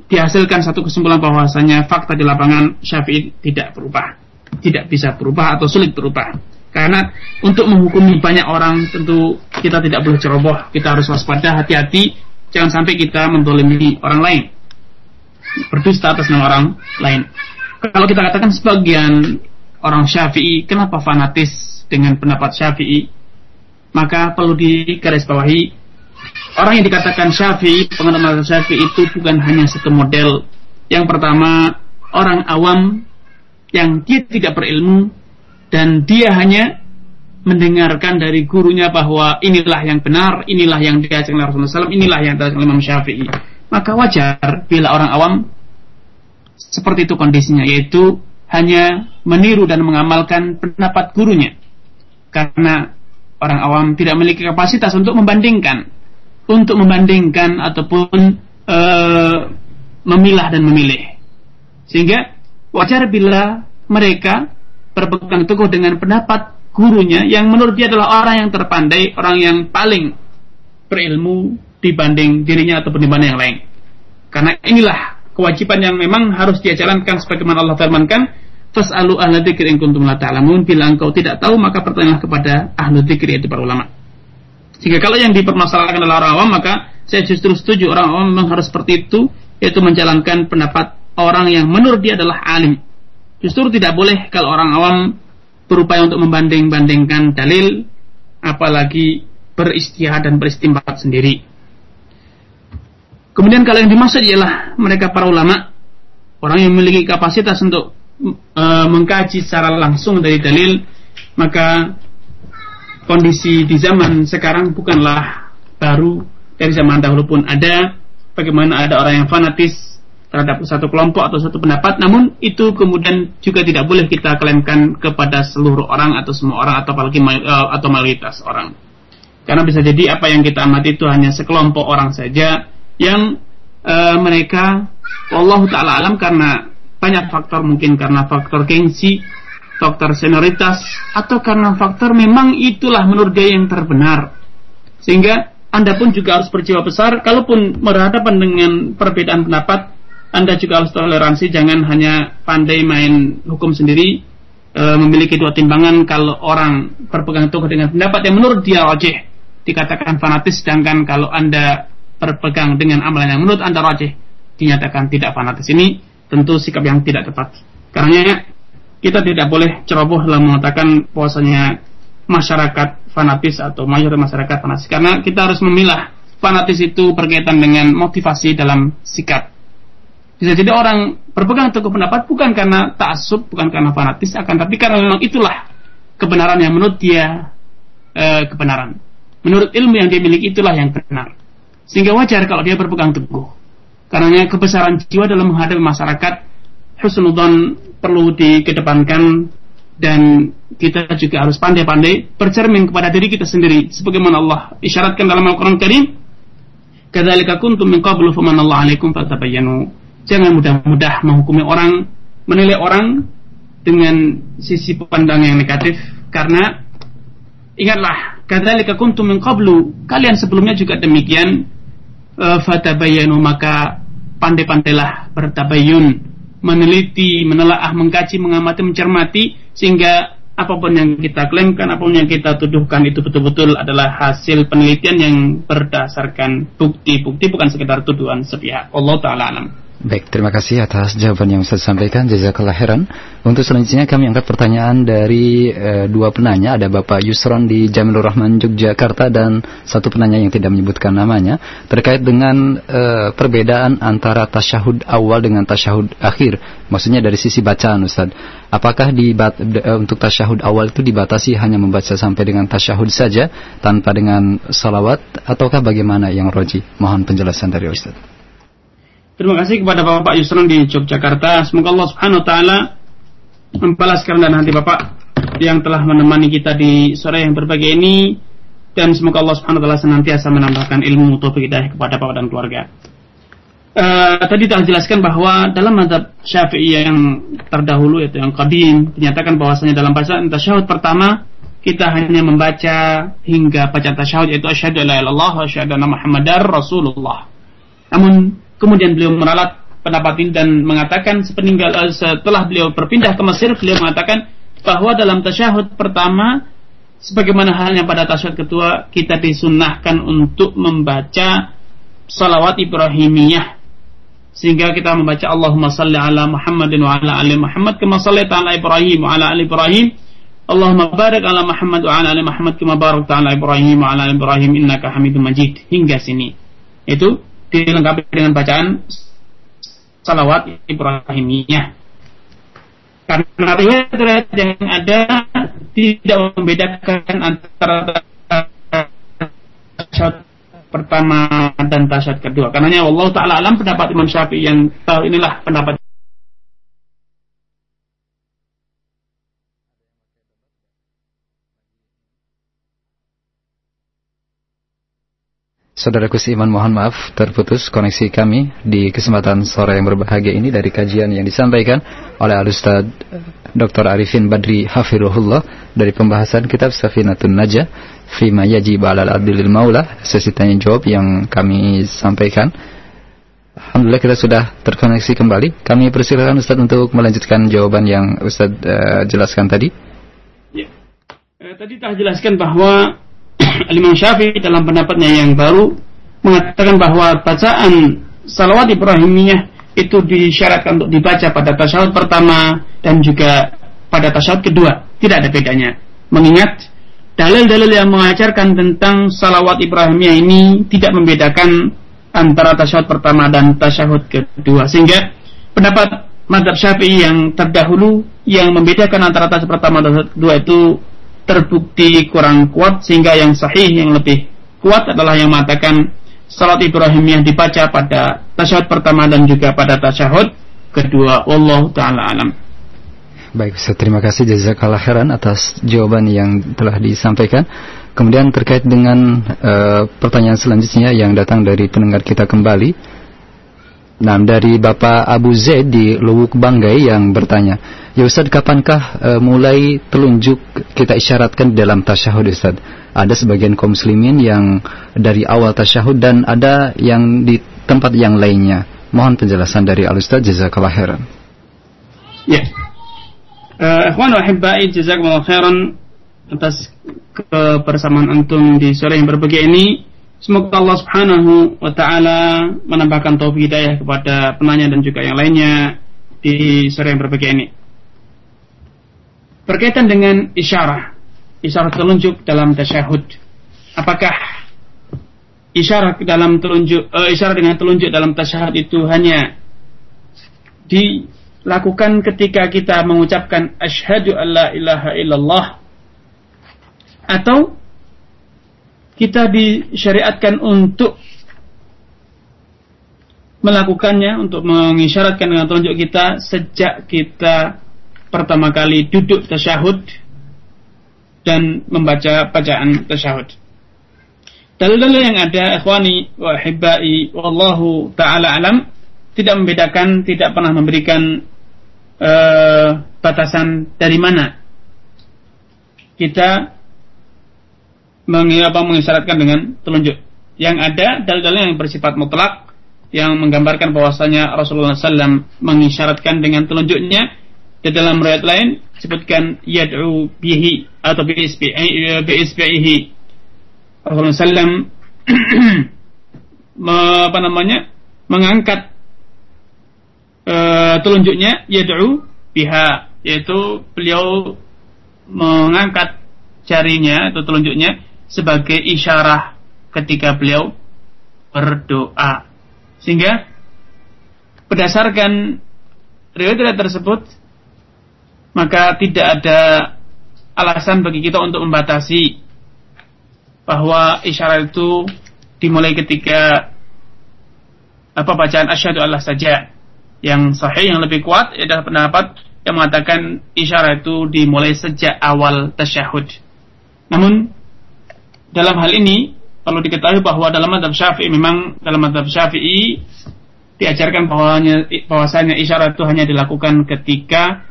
dihasilkan satu kesimpulan bahwasanya fakta di lapangan Syafi'i tidak berubah, tidak bisa berubah atau sulit berubah. Karena untuk menghukumi banyak orang tentu kita tidak boleh ceroboh, kita harus waspada, hati-hati, jangan sampai kita mendolimi orang lain, berdusta atas nama orang lain. Kalau kita katakan sebagian orang Syafi'i, kenapa fanatis dengan pendapat Syafi'i? Maka perlu digarisbawahi Orang yang dikatakan syafi'i, pengenal syafi'i itu bukan hanya satu model. Yang pertama, orang awam yang dia tidak berilmu dan dia hanya mendengarkan dari gurunya bahwa inilah yang benar, inilah yang diajarkan oleh Rasulullah SAW, inilah yang diajarkan oleh Imam Syafi'i. Maka wajar bila orang awam seperti itu kondisinya, yaitu hanya meniru dan mengamalkan pendapat gurunya. Karena orang awam tidak memiliki kapasitas untuk membandingkan untuk membandingkan ataupun uh, memilah dan memilih. Sehingga wajar bila mereka berpegang teguh dengan pendapat gurunya yang menurut dia adalah orang yang terpandai, orang yang paling berilmu dibanding dirinya ataupun dibanding yang lain. Karena inilah kewajiban yang memang harus dia jalankan sebagaimana Allah firmankan, Fas'alu ahla dzikri in kuntum la ta'lamun. Bila engkau tidak tahu maka bertanyalah kepada ahlu dzikri yaitu para ulama. Jika kalau yang dipermasalahkan adalah orang awam maka saya justru setuju orang awam memang harus seperti itu yaitu menjalankan pendapat orang yang menurut dia adalah alim. Justru tidak boleh kalau orang awam berupaya untuk membanding-bandingkan dalil apalagi beristihad dan beristimbat sendiri. Kemudian kalau yang dimaksud ialah mereka para ulama, orang yang memiliki kapasitas untuk e, mengkaji secara langsung dari dalil, maka kondisi di zaman sekarang bukanlah baru. Dari zaman dahulu pun ada. Bagaimana ada orang yang fanatis terhadap satu kelompok atau satu pendapat. Namun itu kemudian juga tidak boleh kita klaimkan kepada seluruh orang atau semua orang atau apalagi uh, atau mayoritas orang. Karena bisa jadi apa yang kita amati itu hanya sekelompok orang saja yang uh, mereka Allah taala alam karena banyak faktor. Mungkin karena faktor gengsi faktor senioritas atau karena faktor memang itulah menurut dia yang terbenar sehingga anda pun juga harus berjiwa besar kalaupun berhadapan dengan perbedaan pendapat anda juga harus toleransi, jangan hanya pandai main hukum sendiri, e, memiliki dua timbangan kalau orang berpegang teguh dengan pendapat yang menurut dia rajih dikatakan fanatis, sedangkan kalau Anda berpegang dengan amalan yang menurut Anda rajih dinyatakan tidak fanatis. Ini tentu sikap yang tidak tepat. Karena kita tidak boleh ceroboh dalam mengatakan puasanya masyarakat fanatis atau mayoritas masyarakat fanatis karena kita harus memilah fanatis itu berkaitan dengan motivasi dalam sikap bisa jadi orang berpegang teguh pendapat bukan karena taksub, bukan karena fanatis, akan tapi karena memang itulah kebenaran yang menurut dia e, kebenaran. Menurut ilmu yang dia miliki itulah yang benar. Sehingga wajar kalau dia berpegang teguh. Karena kebesaran jiwa dalam menghadapi masyarakat husnudon perlu dikedepankan dan kita juga harus pandai-pandai bercermin kepada diri kita sendiri. Sebagaimana Allah isyaratkan dalam Al-Qur'an Karim kadzalika kuntum min qablu famanallahu alaikum fatabayyanu. Jangan mudah-mudah menghukumi orang, menilai orang dengan sisi pandang yang negatif karena ingatlah kadzalika kuntum min qablu. Kalian sebelumnya juga demikian uh, fatabayyanu maka pandai-pandailah bertabayyun meneliti, menelaah, mengkaji, mengamati, mencermati sehingga apa pun yang kita klaimkan, apa pun yang kita tuduhkan itu betul-betul adalah hasil penelitian yang berdasarkan bukti-bukti bukan sekedar tuduhan sepihak. Allah taala alam. Baik, terima kasih atas jawaban yang Ustaz sampaikan. Jazakallah khairan. Untuk selanjutnya kami angkat pertanyaan dari e, dua penanya. Ada Bapak Yusron di Jamilur Rahman Yogyakarta dan satu penanya yang tidak menyebutkan namanya terkait dengan e, perbedaan antara tasyahud awal dengan tasyahud akhir. Maksudnya dari sisi bacaan Ustaz. Apakah di e, untuk tasyahud awal itu dibatasi hanya membaca sampai dengan tasyahud saja tanpa dengan salawat ataukah bagaimana yang roji? Mohon penjelasan dari Ustaz. Terima kasih kepada Bapak Yusron di Yogyakarta. Semoga Allah Subhanahu wa taala membalas kerendahan hati Bapak yang telah menemani kita di sore yang berbahagia ini dan semoga Allah Subhanahu wa taala senantiasa menambahkan ilmu taufik hidayah kepada Bapak dan keluarga. Uh, tadi telah jelaskan bahwa dalam madhab syafi'i yang terdahulu yaitu yang qadim dinyatakan bahwasanya dalam bacaan tasyahud pertama kita hanya membaca hingga bacaan tasyahud yaitu asyhadu alla ilaha illallah wa asyhadu anna muhammadar rasulullah. Namun Kemudian beliau meralat pendapat ini dan mengatakan sepeninggal uh, setelah beliau berpindah ke Mesir, beliau mengatakan bahwa dalam tasyahud pertama sebagaimana halnya pada tasyahud kedua kita disunnahkan untuk membaca salawat Ibrahimiyah. Sehingga kita membaca Allahumma salli ala Muhammadin wa ala ali Muhammad kama sallaita ala Ibrahim wa ala ali Ibrahim. Allahumma barik ala Muhammad wa ala ali Muhammad kama barakta ala Ibrahim wa ala ali Ibrahim. Innaka Hamidum Majid. Hingga sini. Itu dilengkapi dengan bacaan salawat Ibrahimiyah. Karena riwayat-riwayat yang ada tidak membedakan antara tasyahud pertama dan tasyahud kedua. Karena Allah Taala alam pendapat Imam Syafi'i yang tahu inilah pendapat Saudaraku seiman mohon maaf terputus koneksi kami di kesempatan sore yang berbahagia ini dari kajian yang disampaikan oleh Al-Ustaz Dr. Arifin Badri Hafirullah dari pembahasan kitab Safinatun Najah Fima Yajib Alal Adilil Maula sesi tanya jawab yang kami sampaikan Alhamdulillah kita sudah terkoneksi kembali. Kami persilakan Ustaz untuk melanjutkan jawaban yang Ustaz uh, jelaskan tadi. Ya. Eh, tadi telah jelaskan bahwa Imam Syafi'i dalam pendapatnya yang baru mengatakan bahwa bacaan salawat Ibrahimiyah itu disyaratkan untuk dibaca pada tasyahud pertama dan juga pada tasyahud kedua. Tidak ada bedanya. Mengingat dalil-dalil yang mengajarkan tentang salawat Ibrahimiyah ini tidak membedakan antara tasyahud pertama dan tasyahud kedua sehingga pendapat madhab syafi'i yang terdahulu yang membedakan antara tasyahud pertama dan tasyahud kedua itu terbukti kurang kuat sehingga yang sahih yang lebih kuat adalah yang mengatakan salat Ibrahim yang dibaca pada tasyahud pertama dan juga pada tasyahud kedua Allah taala alam Baik, saya terima kasih jazakallah khairan atas jawaban yang telah disampaikan. Kemudian terkait dengan uh, pertanyaan selanjutnya yang datang dari pendengar kita kembali. Nah, dari Bapak Abu Zaid di Luwuk Banggai yang bertanya, Ya Ustaz, kapankah uh, mulai telunjuk kita isyaratkan dalam tasyahud Ustaz? Ada sebagian kaum muslimin yang dari awal tasyahud dan ada yang di tempat yang lainnya. Mohon penjelasan dari Al-Ustaz Jazakallah khairan. Ya. Uh, ikhwan wa jazakumullah khairan atas kebersamaan antum di sore yang berbahagia ini. Semoga Allah Subhanahu wa taala menambahkan taufik hidayah kepada penanya dan juga yang lainnya di sore yang berbahagia ini. Berkaitan dengan isyarat, isyarat telunjuk dalam tasyahud. Apakah isyarat dalam telunjuk uh, isyarat dengan telunjuk dalam tasyahud itu hanya dilakukan ketika kita mengucapkan asyhadu alla ilaha illallah atau kita disyariatkan untuk melakukannya untuk mengisyaratkan dengan telunjuk kita sejak kita pertama kali duduk tasyahud dan membaca bacaan tasyahud. Dalil-dalil yang ada ikhwani wa hibbai wallahu taala alam tidak membedakan, tidak pernah memberikan uh, batasan dari mana kita apa, mengisyaratkan dengan telunjuk. Yang ada dalil-dalil yang bersifat mutlak yang menggambarkan bahwasanya Rasulullah SAW mengisyaratkan dengan telunjuknya di dalam riwayat lain sebutkan yad'u bihi atau bi isbihi Rasulullah SAW apa namanya mengangkat uh, telunjuknya yad'u biha yaitu beliau mengangkat jarinya atau telunjuknya sebagai isyarah ketika beliau berdoa. Sehingga berdasarkan riwayat tersebut maka tidak ada alasan bagi kita untuk membatasi bahwa isyarat itu dimulai ketika apa bacaan asyhadu Allah saja. Yang sahih yang lebih kuat adalah pendapat yang mengatakan isyarat itu dimulai sejak awal tasyahud. Namun dalam hal ini perlu diketahui bahwa dalam madhab syafi'i memang dalam madhab syafi'i diajarkan bahwanya bahwasanya isyarat itu hanya dilakukan ketika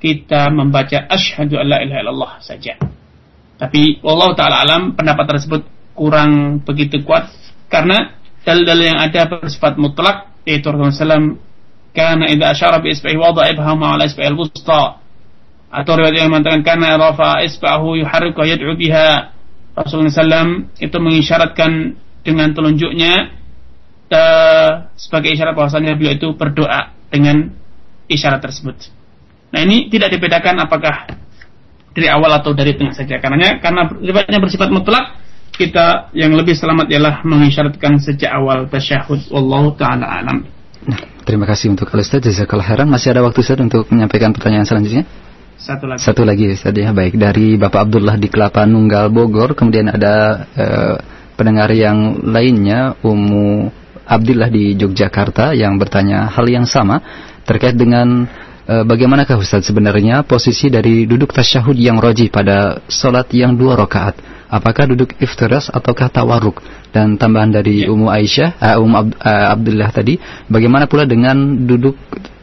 kita membaca asyhadu alla ilaha illallah saja. Tapi Allah taala alam pendapat tersebut kurang begitu kuat karena dalil-dalil yang ada bersifat mutlak yaitu Rasulullah karena idza asyara bi isbahi wada ibhama ala al-wusta atau riwayat yang mengatakan karena rafa isbahu yuharriku yad'u biha Rasulullah SAW itu mengisyaratkan dengan telunjuknya uh, sebagai isyarat bahwasanya beliau itu berdoa dengan isyarat tersebut. Nah ini tidak dibedakan apakah dari awal atau dari tengah saja. Karena karena riwayatnya bersifat mutlak, kita yang lebih selamat ialah mengisyaratkan sejak awal tasyahud. Wallahu taala alam. Nah, terima kasih untuk Al-Ustaz Jazakallah khairan. Masih ada waktu Ustaz untuk menyampaikan pertanyaan selanjutnya? Satu lagi. Satu lagi Ustaz ya. Baik, dari Bapak Abdullah di Kelapa Nunggal Bogor, kemudian ada uh, pendengar yang lainnya Umu Abdullah di Yogyakarta yang bertanya hal yang sama terkait dengan uh, bagaimanakah Ustaz sebenarnya posisi dari duduk tasyahud yang roji pada solat yang dua rakaat? Apakah duduk iftiras ataukah tawarruk? Dan tambahan dari ya. Umu Aisyah, uh, Umu Ab, uh, Abdullah tadi, bagaimana pula dengan duduk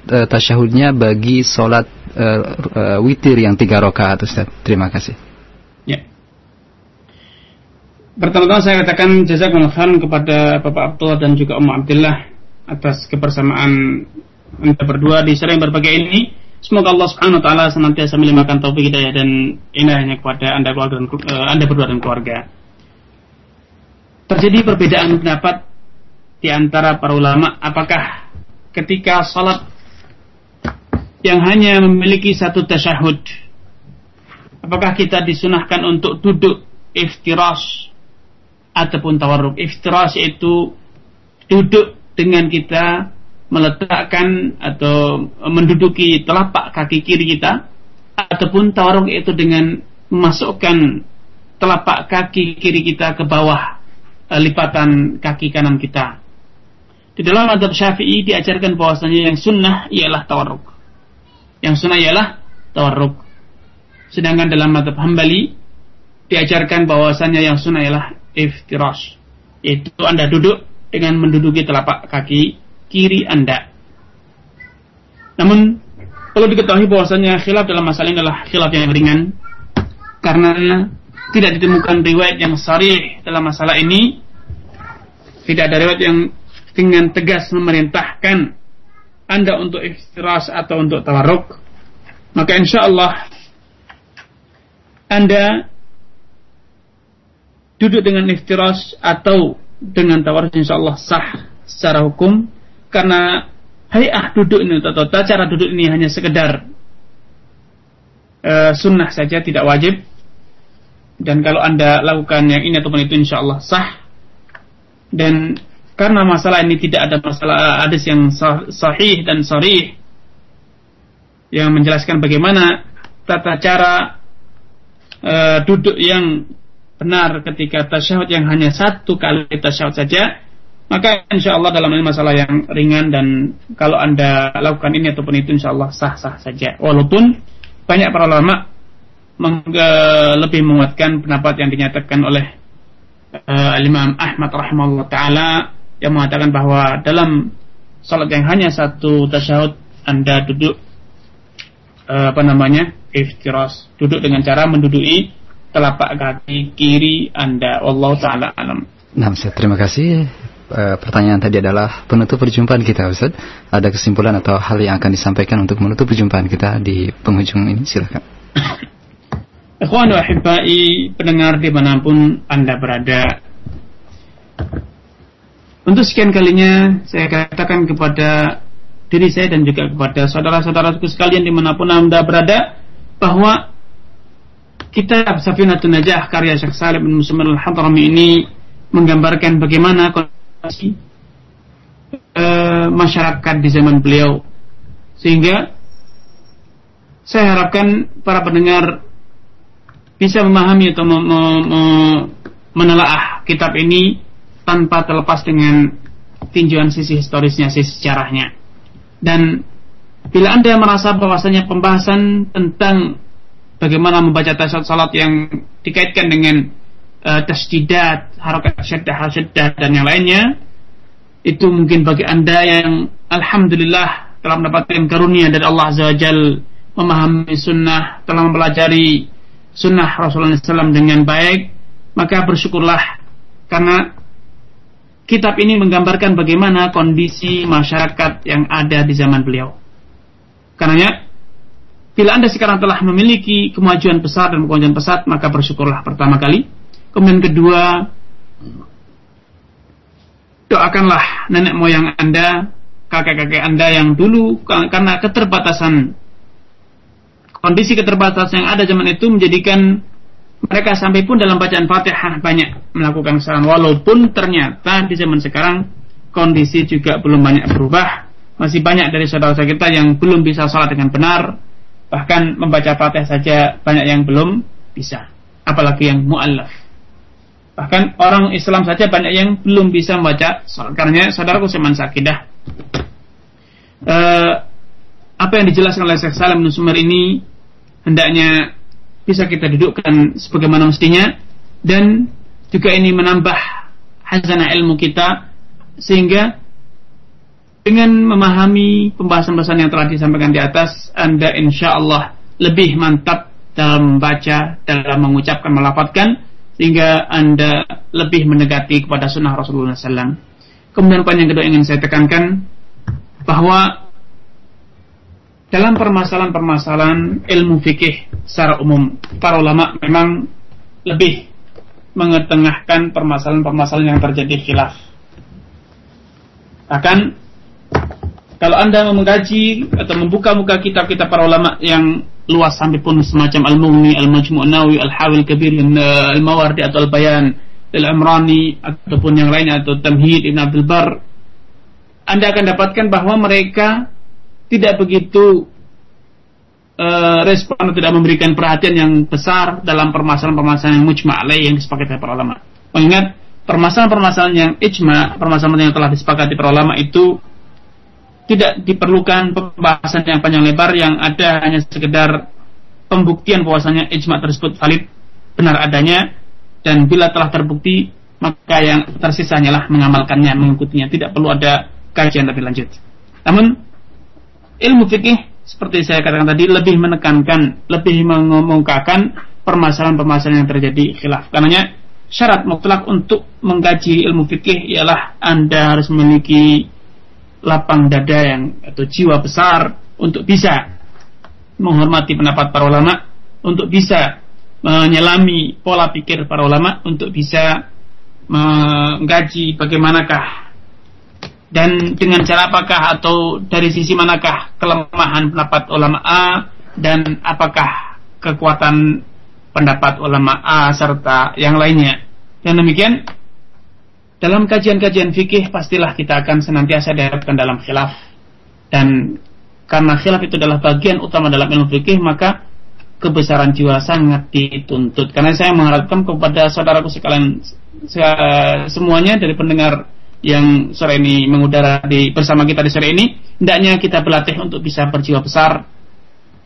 uh, tasyahudnya bagi solat uh, uh, witir yang tiga rakaat Ustaz. Terima kasih. Ya. Pertama-tama saya katakan jazakumullah khairan kepada Bapak Abdullah dan juga Ummu Abdullah atas kebersamaan anda berdua di sering berbagai ini. Semoga Allah Subhanahu wa taala senantiasa melimpahkan taufik hidayah dan inayahnya kepada Anda keluarga dan uh, Anda berdua dan keluarga. Terjadi perbedaan pendapat di antara para ulama apakah ketika salat yang hanya memiliki satu tasyahud. Apakah kita disunahkan untuk duduk iftirash ataupun tawarruk? Iftirash itu duduk dengan kita meletakkan atau menduduki telapak kaki kiri kita ataupun tawarruk itu dengan memasukkan telapak kaki kiri kita ke bawah eh, lipatan kaki kanan kita. Di dalam adab syafi'i diajarkan bahwasanya yang sunnah ialah tawarruk. Yang sunnah ialah tawarruk. Sedangkan dalam adab hambali diajarkan bahwasanya yang sunnah ialah iftirash. Itu Anda duduk dengan menduduki telapak kaki kiri Anda. Namun perlu diketahui bahwasanya khilaf dalam masalah ini adalah khilaf yang ringan karena tidak ditemukan riwayat yang sarih dalam masalah ini. Tidak ada riwayat yang dengan tegas memerintahkan Anda untuk istirahat atau untuk tawarruk, maka insya Allah Anda duduk dengan istirahat atau dengan tawarruk insya Allah sah secara hukum. Karena hayah duduk ini atau cara duduk ini hanya sekedar uh, sunnah saja tidak wajib. Dan kalau anda lakukan yang ini ataupun itu insya Allah sah. Dan karena masalah ini tidak ada masalah hadis yang sahih dan sharih yang menjelaskan bagaimana tata cara uh, duduk yang benar ketika tasyahud yang hanya satu kali tasyahud saja. Maka insya Allah dalam ini masalah yang ringan dan kalau anda lakukan ini ataupun itu insya Allah sah-sah saja. Walaupun banyak para ulama lebih menguatkan pendapat yang dinyatakan oleh uh, Imam Ahmad rahimahullah taala yang mengatakan bahwa dalam salat yang hanya satu tasyahud Anda duduk eh, apa namanya iftiras duduk dengan cara menduduki telapak kaki kiri Anda Allah taala alam. Nah, saya terima kasih. E, pertanyaan tadi adalah penutup perjumpaan kita Ustaz. Ada kesimpulan atau hal yang akan disampaikan untuk menutup perjumpaan kita di penghujung ini silakan. Ikhwan wa pendengar di mana pun Anda berada untuk sekian kalinya saya katakan kepada diri saya dan juga kepada saudara-saudaraku sekalian di mana pun anda berada bahwa kitab Safinatun Najah karya Syekh Salim bin Muslim al-Hadrami ini menggambarkan bagaimana kondisi uh, masyarakat di zaman beliau. Sehingga saya harapkan para pendengar bisa memahami atau menelaah kitab ini tanpa terlepas dengan tinjauan sisi historisnya, sisi sejarahnya. Dan bila Anda merasa bahwasanya pembahasan tentang bagaimana membaca tasawuf salat yang dikaitkan dengan uh, tasdidat, harokat syaddah, syaddah dan yang lainnya, itu mungkin bagi Anda yang alhamdulillah telah mendapatkan karunia dari Allah Azza wa memahami sunnah, telah mempelajari sunnah Rasulullah SAW dengan baik, maka bersyukurlah karena kitab ini menggambarkan bagaimana kondisi masyarakat yang ada di zaman beliau. Karena bila Anda sekarang telah memiliki kemajuan besar dan kemajuan pesat, maka bersyukurlah pertama kali. Kemudian kedua, doakanlah nenek moyang Anda, kakek-kakek Anda yang dulu karena keterbatasan kondisi keterbatasan yang ada zaman itu menjadikan mereka sampai pun dalam bacaan Fatihah banyak melakukan kesalahan. Walaupun ternyata di zaman sekarang kondisi juga belum banyak berubah. Masih banyak dari saudara-saudara kita yang belum bisa sholat dengan benar. Bahkan membaca Fatihah saja banyak yang belum bisa. Apalagi yang mu'allaf. Bahkan orang Islam saja banyak yang belum bisa membaca sholat. Karena saudaraku seman sakidah. Uh, apa yang dijelaskan oleh Syekh Salam Nusumar ini hendaknya bisa kita dudukkan sebagaimana mestinya. Dan juga ini menambah hazanah ilmu kita sehingga dengan memahami pembahasan-pembahasan yang telah disampaikan di atas Anda insya Allah lebih mantap dalam membaca, dalam mengucapkan, melafatkan sehingga Anda lebih mendekati kepada sunnah Rasulullah SAW Kemudian poin yang kedua ingin saya tekankan bahwa dalam permasalahan-permasalahan ilmu fikih secara umum para ulama memang lebih mengetengahkan permasalahan-permasalahan yang terjadi khilaf. Bahkan kalau Anda mengkaji atau membuka muka kitab-kitab para ulama yang luas sampai pun semacam Al-Mughni, Al-Majmu' Al-Hawil Kabir, Al-Mawardi atau Al-Bayan, Al-Amrani ataupun yang lainnya atau Tamhid Ibn Abdul Bar Anda akan dapatkan bahwa mereka tidak begitu uh, respon tidak memberikan perhatian yang besar dalam permasalahan-permasalahan yang mujma' alaih yang disepakati para ulama. Mengingat permasalahan-permasalahan yang ijma, permasalahan yang telah disepakati para ulama itu tidak diperlukan pembahasan yang panjang lebar yang ada hanya sekedar pembuktian bahwasanya ijma tersebut valid benar adanya dan bila telah terbukti maka yang tersisa hanyalah mengamalkannya mengikutinya tidak perlu ada kajian lebih lanjut namun ilmu fikih seperti saya katakan tadi lebih menekankan, lebih mengumumkakan permasalahan-permasalahan yang terjadi khilaf. Karenanya syarat mutlak untuk mengkaji ilmu fikih ialah Anda harus memiliki lapang dada yang atau jiwa besar untuk bisa menghormati pendapat para ulama, untuk bisa menyelami pola pikir para ulama, untuk bisa mengkaji bagaimanakah dan dengan cara apakah atau dari sisi manakah kelemahan pendapat ulama A dan apakah kekuatan pendapat ulama A serta yang lainnya. Dan demikian dalam kajian-kajian fikih pastilah kita akan senantiasa dihadapkan dalam khilaf dan karena khilaf itu adalah bagian utama dalam ilmu fikih maka kebesaran jiwa sangat dituntut. Karena saya mengharapkan kepada saudaraku sekalian semuanya dari pendengar yang sore ini mengudara di bersama kita di sore ini, hendaknya kita berlatih untuk bisa berjiwa besar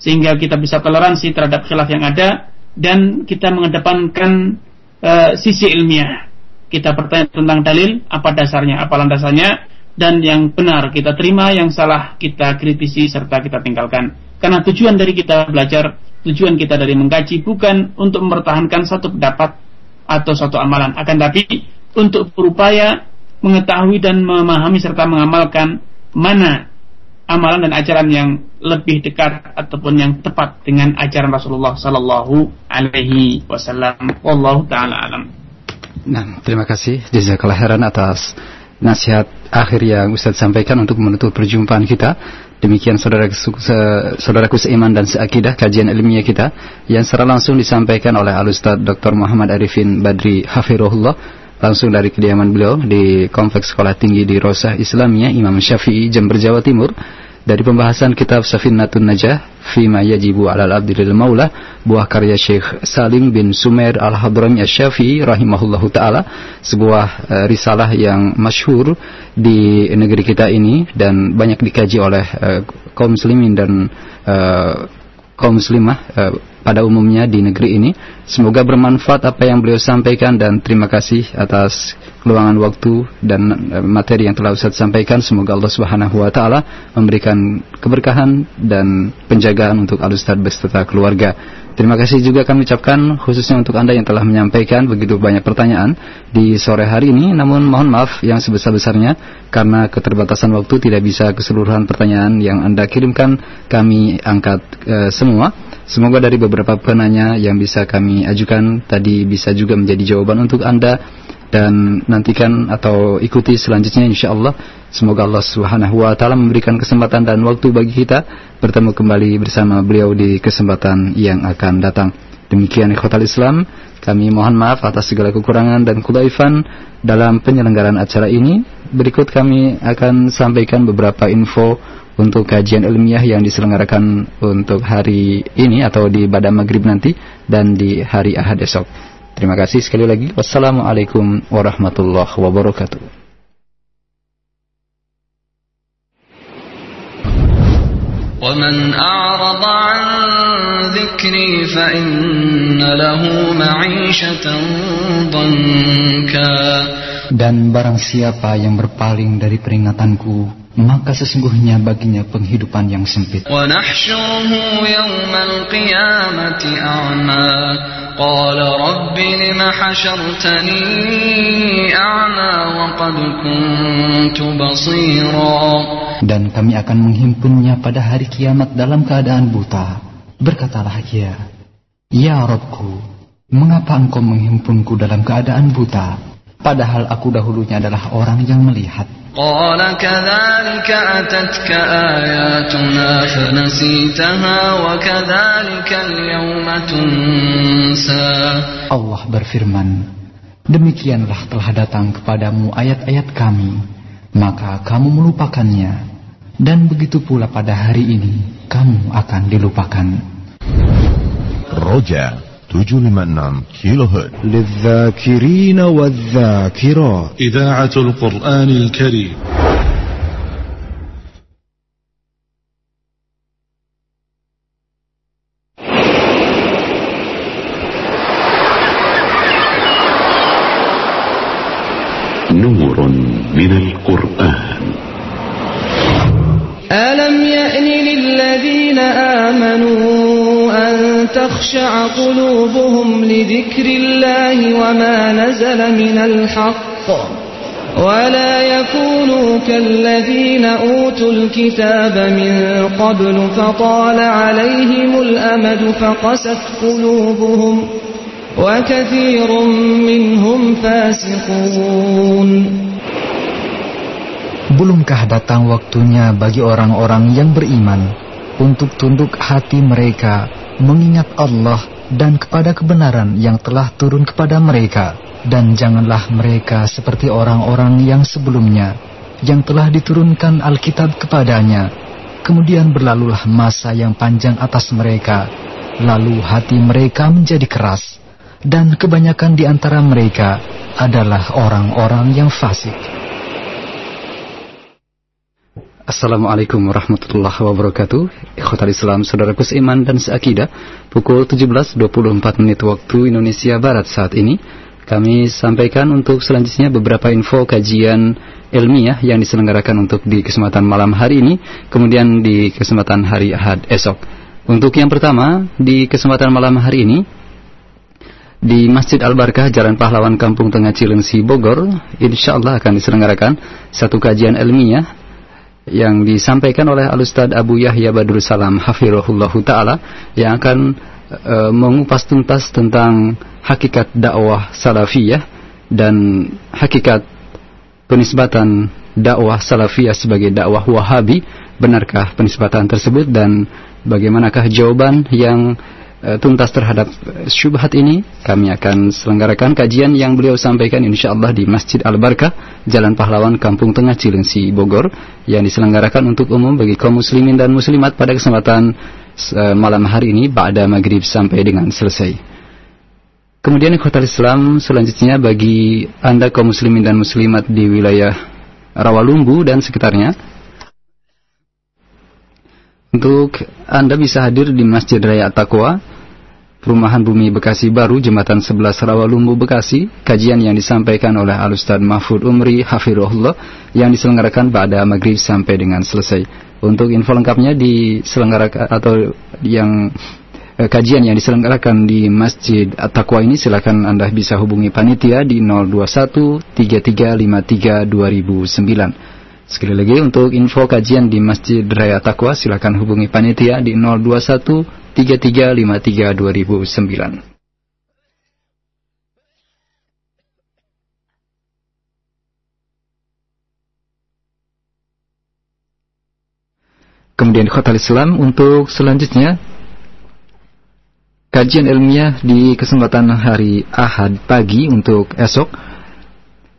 sehingga kita bisa toleransi terhadap khilaf yang ada dan kita mengedepankan uh, sisi ilmiah. Kita bertanya tentang dalil, apa dasarnya, apa landasannya, dan yang benar kita terima, yang salah kita kritisi serta kita tinggalkan. Karena tujuan dari kita belajar, tujuan kita dari mengkaji bukan untuk mempertahankan satu pendapat atau satu amalan, akan tapi untuk berupaya mengetahui dan memahami serta mengamalkan mana amalan dan ajaran yang lebih dekat ataupun yang tepat dengan ajaran Rasulullah Sallallahu Alaihi Wasallam. Wallahu taala alam. Nah, terima kasih jazakallah khairan atas nasihat akhir yang Ustaz sampaikan untuk menutup perjumpaan kita. Demikian saudara saudaraku seiman dan seakidah kajian ilmiah kita yang secara langsung disampaikan oleh Al Ustaz Dr. Muhammad Arifin Badri Hafirullah langsung dari kediaman beliau di Kompleks Sekolah Tinggi di Rosah Islamiyah Imam Syafi'i Jember Jawa Timur dari pembahasan kitab Safinatun Najah Fima Yajibu Alal Abdilil Maula buah karya Syekh Salim bin Sumer Al-Hadrami Asy-Syafi'i rahimahullahu taala sebuah uh, risalah yang masyhur di negeri kita ini dan banyak dikaji oleh uh, kaum muslimin dan uh, kaum muslimah uh, pada umumnya di negeri ini. Semoga bermanfaat apa yang beliau sampaikan dan terima kasih atas keluangan waktu dan eh, materi yang telah Ustaz sampaikan. Semoga Allah Subhanahu wa taala memberikan keberkahan dan penjagaan untuk Al Ustaz beserta keluarga. Terima kasih juga kami ucapkan khususnya untuk Anda yang telah menyampaikan begitu banyak pertanyaan di sore hari ini. Namun mohon maaf yang sebesar-besarnya karena keterbatasan waktu tidak bisa keseluruhan pertanyaan yang Anda kirimkan kami angkat e, semua. Semoga dari beberapa penanya yang bisa kami ajukan tadi bisa juga menjadi jawaban untuk Anda. Dan nantikan atau ikuti selanjutnya insya Allah semoga Allah Subhanahu wa taala memberikan kesempatan dan waktu bagi kita bertemu kembali bersama beliau di kesempatan yang akan datang. Demikian ikhwatal Islam. Kami mohon maaf atas segala kekurangan dan kulaifan dalam penyelenggaraan acara ini. Berikut kami akan sampaikan beberapa info untuk kajian ilmiah yang diselenggarakan untuk hari ini atau di pada maghrib nanti dan di hari Ahad esok. Terima kasih sekali lagi. Wassalamualaikum warahmatullahi wabarakatuh. ومن أعرض عن ذكري فإن له معيشة ضنكا Dan barang siapa yang berpaling dari peringatanku maka sesungguhnya baginya penghidupan yang sempit. ونحشره يوم القيامة أعمى قال رب لم حشرتني أعمى وقد كنت بصيرا Dan kami akan menghimpunnya pada hari kiamat dalam keadaan buta. Berkatalah ia, Ya Robku, mengapa engkau menghimpunku dalam keadaan buta? Padahal aku dahulunya adalah orang yang melihat. Allah berfirman, Demikianlah telah datang kepadamu ayat-ayat kami, maka kamu melupakannya. Dan begitu pula pada hari ini, kamu akan dilupakan. Roja 756 كيلو هرتز للذاكرين والذاكرات. إذاعة القرآن الكريم. نور من القرآن. تخشع قلوبهم لذكر الله وما نزل من الحق. ولا يكونوا كالذين أوتوا الكتاب من قبل فطال عليهم الأمد فقست قلوبهم وكثير منهم فاسقون. Belumkah datang waktunya bagi orang-orang yang beriman untuk tunduk hati mereka mengingat Allah dan kepada kebenaran yang telah turun kepada mereka. Dan janganlah mereka seperti orang-orang yang sebelumnya yang telah diturunkan Alkitab kepadanya. Kemudian berlalulah masa yang panjang atas mereka. Lalu hati mereka menjadi keras. Dan kebanyakan di antara mereka adalah orang-orang yang fasik Assalamualaikum warahmatullahi wabarakatuh. Ikhwatal Islam, saudaraku seiman dan seakidah Pukul 17.24 menit waktu Indonesia Barat saat ini Kami sampaikan untuk selanjutnya beberapa info kajian ilmiah yang diselenggarakan untuk di kesempatan malam hari ini Kemudian di kesempatan hari Ahad esok. Untuk yang pertama, di kesempatan malam hari ini di Masjid Al-Barkah Jalan Pahlawan Kampung Tengah Cilengsi Bogor insya Allah akan diselenggarakan satu kajian ilmiah yang disampaikan oleh Al-Ustaz Abu Yahya Badrul Salam Hafirullah Ta'ala yang akan e, mengupas tuntas tentang hakikat dakwah salafiyah dan hakikat penisbatan dakwah salafiyah sebagai dakwah wahabi. Benarkah penisbatan tersebut dan bagaimanakah jawaban yang e, tuntas terhadap syubhat ini kami akan selenggarakan kajian yang beliau sampaikan insyaallah di Masjid Al-Barkah Jalan Pahlawan Kampung Tengah Cilengsi Bogor yang diselenggarakan untuk umum bagi kaum muslimin dan muslimat pada kesempatan e, malam hari ini pada maghrib sampai dengan selesai. Kemudian ikhwatal Islam selanjutnya bagi Anda kaum muslimin dan muslimat di wilayah Rawalumbu dan sekitarnya untuk Anda bisa hadir di Masjid Raya Taqwa, Perumahan Bumi Bekasi Baru, Jembatan 11 Rawalumbu Bekasi, kajian yang disampaikan oleh Al-Ustaz Mahfud Umri Hafirullah yang diselenggarakan pada maghrib sampai dengan selesai. Untuk info lengkapnya diselenggarakan atau yang eh, kajian yang diselenggarakan di Masjid At-Taqwa ini silakan Anda bisa hubungi panitia di 021 3353 2009. Sekali lagi untuk info kajian di Masjid Raya Takwa silakan hubungi panitia di 021 3353 2009. Kemudian Khotal Islam untuk selanjutnya kajian ilmiah di kesempatan hari Ahad pagi untuk esok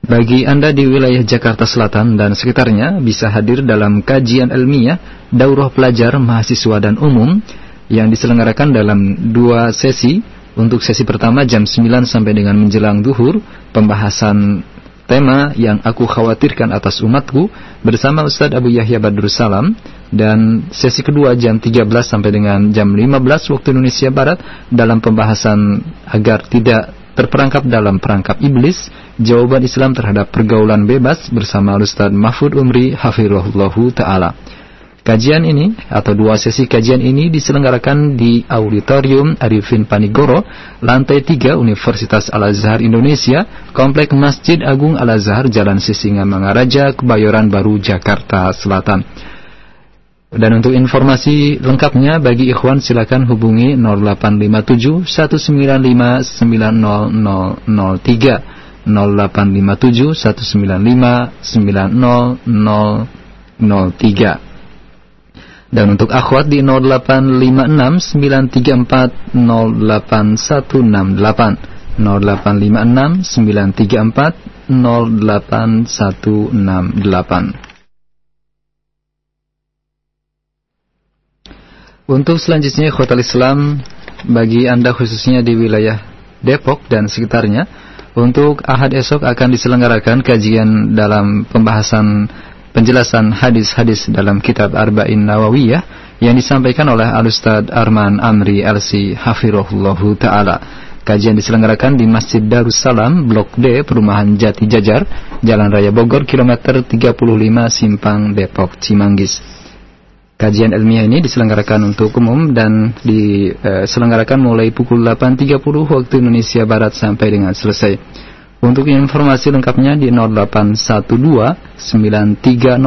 bagi Anda di wilayah Jakarta Selatan dan sekitarnya bisa hadir dalam kajian ilmiah daurah pelajar mahasiswa dan umum yang diselenggarakan dalam dua sesi. Untuk sesi pertama jam 9 sampai dengan menjelang duhur, pembahasan tema yang aku khawatirkan atas umatku bersama Ustadz Abu Yahya Badrul Salam dan sesi kedua jam 13 sampai dengan jam 15 waktu Indonesia Barat dalam pembahasan agar tidak terperangkap dalam perangkap iblis? Jawaban Islam terhadap pergaulan bebas bersama Ustaz Mahfud Umri Hafirullahu Ta'ala. Kajian ini atau dua sesi kajian ini diselenggarakan di Auditorium Arifin Panigoro, lantai 3 Universitas Al-Azhar Indonesia, Komplek Masjid Agung Al-Azhar, Jalan Sisinga Mangaraja, Kebayoran Baru, Jakarta Selatan. Dan untuk informasi lengkapnya bagi ikhwan silakan hubungi 0857 195 90003 0857 195 90003 dan untuk akhwat di 0856 934 08168 0856 934 08168 Untuk selanjutnya Khotal Islam bagi Anda khususnya di wilayah Depok dan sekitarnya untuk Ahad esok akan diselenggarakan kajian dalam pembahasan penjelasan hadis-hadis dalam kitab Arba'in Nawawiyah yang disampaikan oleh Al-Ustaz Arman Amri LC Hafirullahu Ta'ala. Kajian diselenggarakan di Masjid Darussalam, Blok D, Perumahan Jati Jajar, Jalan Raya Bogor, kilometer 35 Simpang Depok, Cimanggis. Kajian ilmiah ini diselenggarakan untuk umum dan diselenggarakan mulai pukul 8.30 waktu Indonesia Barat sampai dengan selesai. Untuk informasi lengkapnya di 0812 9301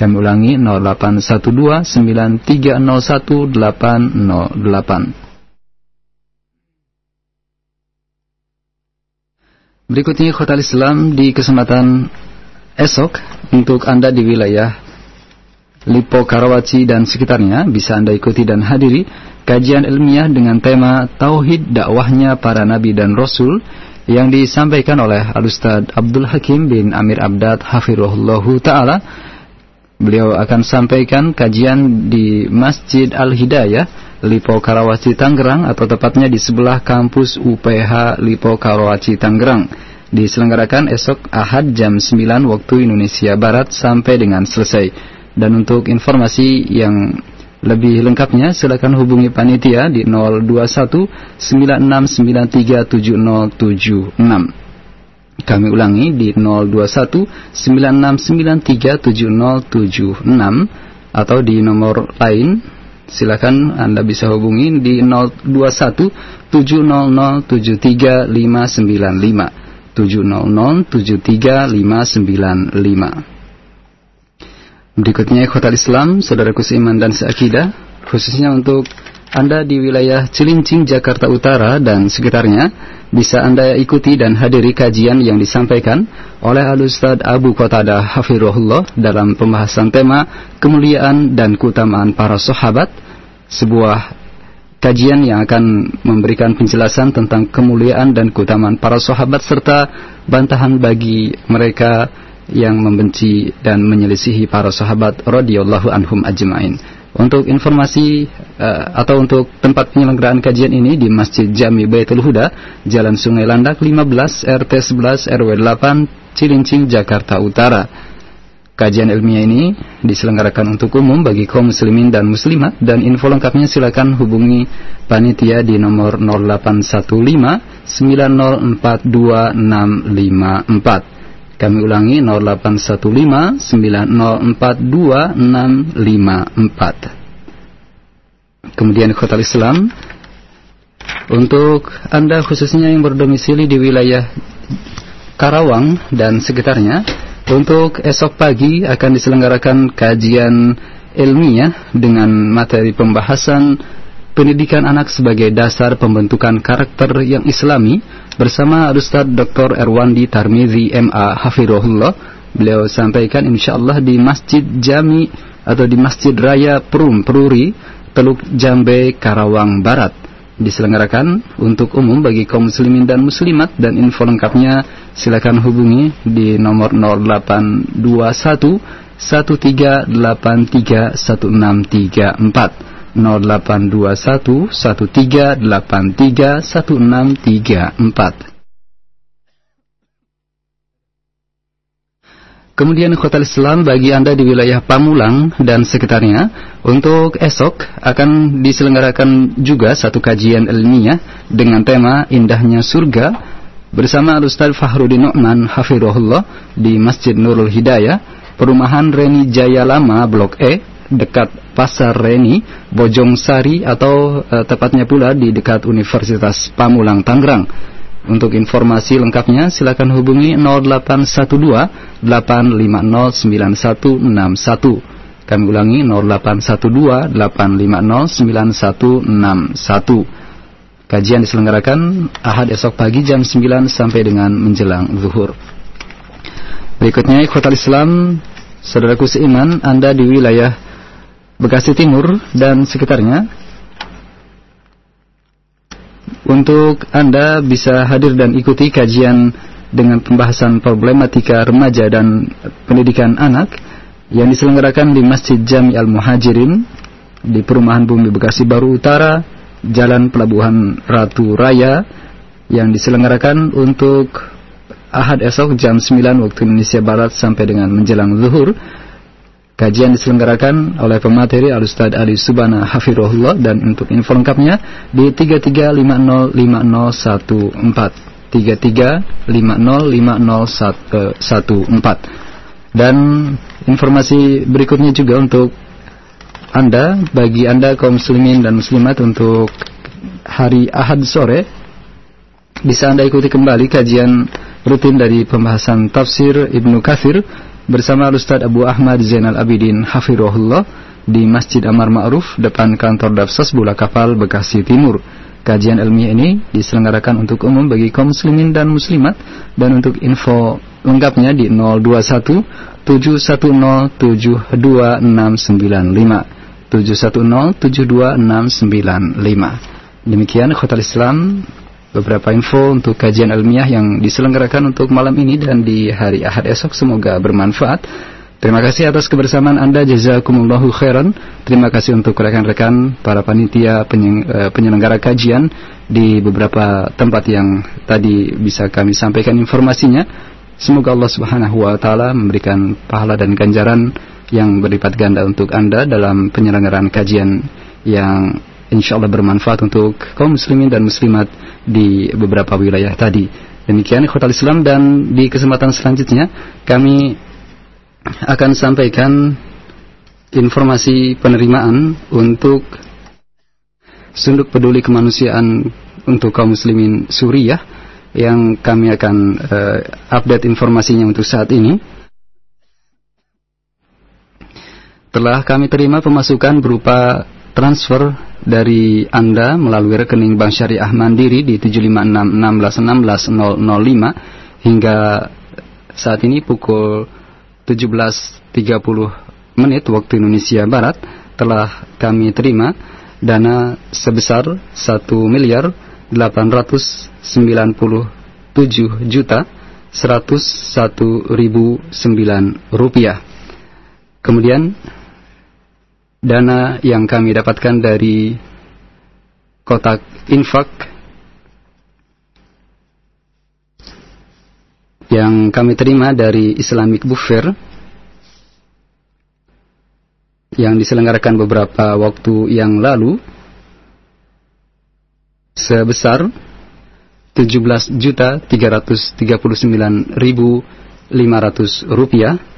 Kami ulangi 0812 9301 Berikutnya Khotal Islam di kesempatan esok untuk Anda di wilayah Lipo Karawaci dan sekitarnya bisa Anda ikuti dan hadiri kajian ilmiah dengan tema Tauhid dakwahnya para nabi dan rasul yang disampaikan oleh Al-Ustaz Abdul Hakim bin Amir Abdad Hafirullahu Ta'ala. Beliau akan sampaikan kajian di Masjid Al-Hidayah Lipo Karawaci Tangerang atau tepatnya di sebelah kampus UPH Lipo Karawaci Tangerang. Diselenggarakan esok Ahad jam 9 waktu Indonesia Barat sampai dengan selesai dan untuk informasi yang lebih lengkapnya silakan hubungi panitia di 021 96937076. Kami ulangi di 021 96937076 atau di nomor lain silakan Anda bisa hubungi di 021 700 700 700 Berikutnya ikhwatal Islam, saudaraku seiman dan seakidah, khususnya untuk Anda di wilayah Cilincing, Jakarta Utara dan sekitarnya, bisa Anda ikuti dan hadiri kajian yang disampaikan oleh Al-Ustaz Abu Qatada Hafirullah dalam pembahasan tema kemuliaan dan keutamaan para sahabat, sebuah kajian yang akan memberikan penjelasan tentang kemuliaan dan keutamaan para sahabat serta bantahan bagi mereka yang membenci dan menyelisihi para sahabat radhiyallahu anhum ajmain. Untuk informasi uh, atau untuk tempat penyelenggaraan kajian ini di Masjid Jami Baitul Huda, Jalan Sungai Landak 15 RT 11 RW 8 Cilincing Jakarta Utara. Kajian ilmiah ini diselenggarakan untuk umum bagi kaum muslimin dan muslimat dan info lengkapnya silakan hubungi panitia di nomor 0815 9042 kami ulangi 0815 9042 Kemudian Khotal Islam untuk Anda khususnya yang berdomisili di wilayah Karawang dan sekitarnya untuk esok pagi akan diselenggarakan kajian ilmiah dengan materi pembahasan pendidikan anak sebagai dasar pembentukan karakter yang islami bersama Ustaz Dr. Erwandi Tarmizi MA Hafirullah beliau sampaikan insyaallah di Masjid Jami atau di Masjid Raya Perum Peruri Teluk Jambe Karawang Barat diselenggarakan untuk umum bagi kaum muslimin dan muslimat dan info lengkapnya silakan hubungi di nomor 0821 1383 1634 0821 1383 1634. Kemudian Hotel Islam bagi Anda di wilayah Pamulang dan sekitarnya, untuk esok akan diselenggarakan juga satu kajian ilmiah dengan tema Indahnya Surga bersama Al-Ustaz Fahrudin Nu'man Hafirullah di Masjid Nurul Hidayah, Perumahan Reni Jaya Lama Blok E, dekat Pasar Reni, Bojong Sari atau uh, tepatnya pula di dekat Universitas Pamulang Tangerang. Untuk informasi lengkapnya silakan hubungi 0812 850 9161. Kami ulangi 0812 850 9161. Kajian diselenggarakan Ahad esok pagi jam 9 sampai dengan menjelang zuhur. Berikutnya ikhwatal Islam, saudaraku seiman, Anda di wilayah Bekasi Timur dan sekitarnya. Untuk Anda bisa hadir dan ikuti kajian dengan pembahasan problematika remaja dan pendidikan anak yang diselenggarakan di Masjid Jami Al-Muhajirin di Perumahan Bumi Bekasi Baru Utara, Jalan Pelabuhan Ratu Raya yang diselenggarakan untuk Ahad esok jam 9 waktu Indonesia Barat sampai dengan menjelang zuhur Kajian diselenggarakan oleh pemateri Al-Ustaz Ali Subana Hafirullah dan untuk info lengkapnya di 33505014 33505014 dan informasi berikutnya juga untuk Anda bagi Anda kaum muslimin dan muslimat untuk hari Ahad sore bisa Anda ikuti kembali kajian rutin dari pembahasan tafsir Ibnu Kathir bersama Ustaz Abu Ahmad Zainal Abidin Hafirullah di Masjid Amar Ma'ruf depan kantor Dafsas Bula Kapal Bekasi Timur. Kajian ilmiah ini diselenggarakan untuk umum bagi kaum muslimin dan muslimat. Dan untuk info lengkapnya di 021 710 72695 710 72695 Demikian khotal Islam beberapa info untuk kajian ilmiah yang diselenggarakan untuk malam ini dan di hari Ahad esok semoga bermanfaat. Terima kasih atas kebersamaan Anda jazakumullahu khairan. Terima kasih untuk rekan-rekan para panitia eh, penyelenggara kajian di beberapa tempat yang tadi bisa kami sampaikan informasinya. Semoga Allah Subhanahu wa taala memberikan pahala dan ganjaran yang berlipat ganda untuk Anda dalam penyelenggaraan kajian yang insya Allah bermanfaat untuk kaum muslimin dan muslimat di beberapa wilayah tadi. Demikian ikhwatal Islam dan di kesempatan selanjutnya kami akan sampaikan informasi penerimaan untuk Sunduk Peduli Kemanusiaan untuk kaum muslimin Suriah yang kami akan uh, update informasinya untuk saat ini. Telah kami terima pemasukan berupa transfer dari Anda melalui rekening Bank Syariah Mandiri di 756161605 hingga saat ini pukul 17.30 menit waktu Indonesia Barat telah kami terima dana sebesar 1 miliar 897 juta 101 ribu 9 rupiah. Kemudian dana yang kami dapatkan dari kotak infak yang kami terima dari Islamic Buffer yang diselenggarakan beberapa waktu yang lalu sebesar 17 juta 339 ribu 500 rupiah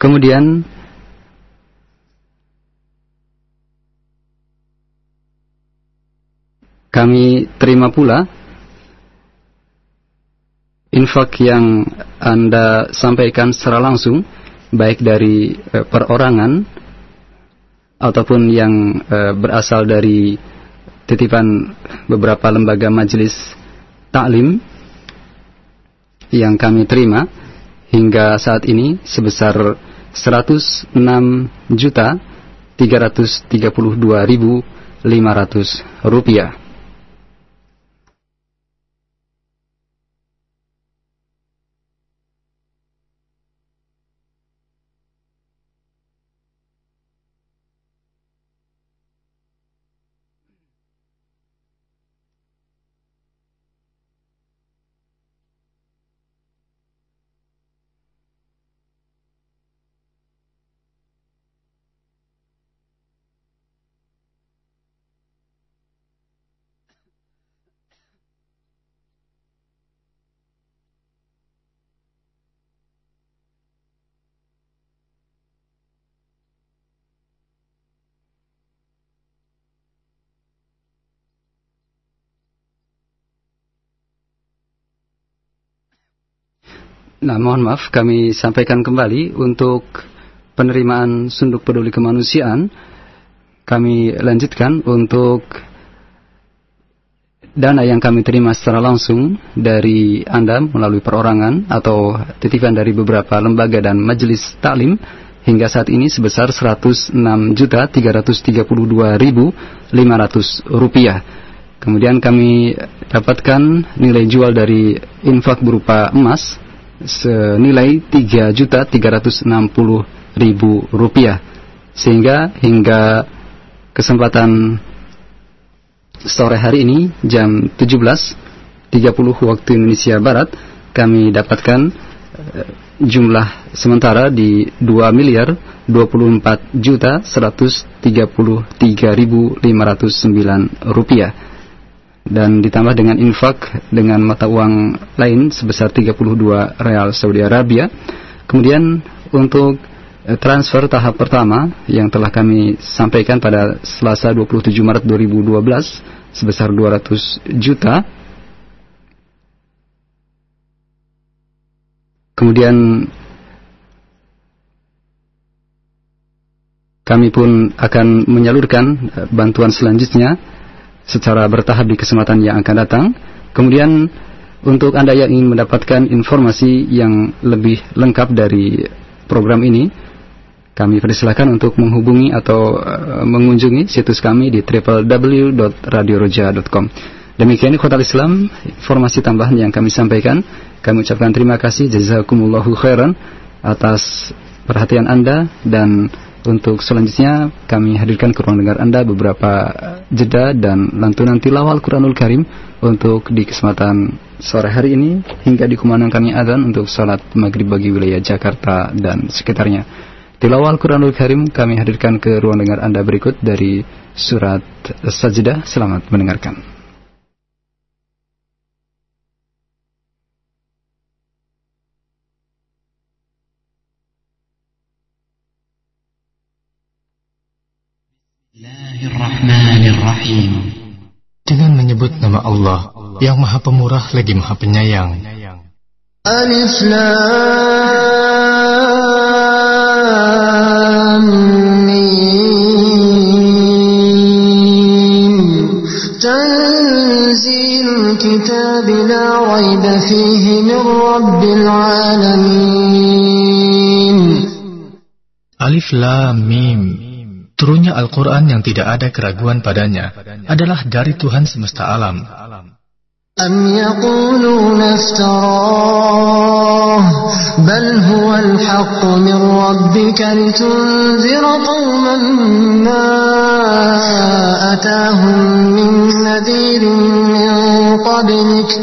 Kemudian kami terima pula infak yang Anda sampaikan secara langsung baik dari e, perorangan ataupun yang e, berasal dari titipan beberapa lembaga majelis taklim yang kami terima hingga saat ini sebesar 106 juta 332 ribu 500 rupiah. Nah, mohon maaf kami sampaikan kembali untuk penerimaan sunduk peduli kemanusiaan kami lanjutkan untuk dana yang kami terima secara langsung dari Anda melalui perorangan atau titipan dari beberapa lembaga dan majelis taklim hingga saat ini sebesar 106.332.500 rupiah. Kemudian kami dapatkan nilai jual dari infak berupa emas senilai 3.360.000 rupiah. Sehingga hingga kesempatan sore hari ini jam 17.30 waktu Indonesia Barat kami dapatkan uh, jumlah sementara di 2 miliar 24 juta 133.509 rupiah dan ditambah dengan infak dengan mata uang lain sebesar 32 real Saudi Arabia. Kemudian untuk eh, transfer tahap pertama yang telah kami sampaikan pada Selasa 27 Maret 2012 sebesar 200 juta. Kemudian kami pun akan menyalurkan eh, bantuan selanjutnya secara bertahap di kesempatan yang akan datang. Kemudian untuk Anda yang ingin mendapatkan informasi yang lebih lengkap dari program ini, kami persilakan untuk menghubungi atau uh, mengunjungi situs kami di www.radioroja.com. Demikian khotal Islam, informasi tambahan yang kami sampaikan. Kami ucapkan terima kasih jazakumullahu khairan atas perhatian Anda dan untuk selanjutnya kami hadirkan ke ruang dengar Anda beberapa jeda dan lantunan tilawal Quranul Karim untuk di kesempatan sore hari ini hingga dikumandangkannya adzan untuk salat maghrib bagi wilayah Jakarta dan sekitarnya. Tilawal Quranul Karim kami hadirkan ke ruang dengar Anda berikut dari surat Sajdah. Selamat mendengarkan. Dengan menyebut nama Allah yang Maha Pemurah lagi Maha Penyayang. Alif Lam Mim. Tanzilul kitab la raiba fihi min rabbil alamin. Alif Lam Mim. Turunnya Al-Quran yang tidak ada keraguan padanya adalah dari Tuhan semesta alam. أم يقولون افتراه بل هو الحق من ربك لتنذر قوما ما أتاهم من نذير من قبلك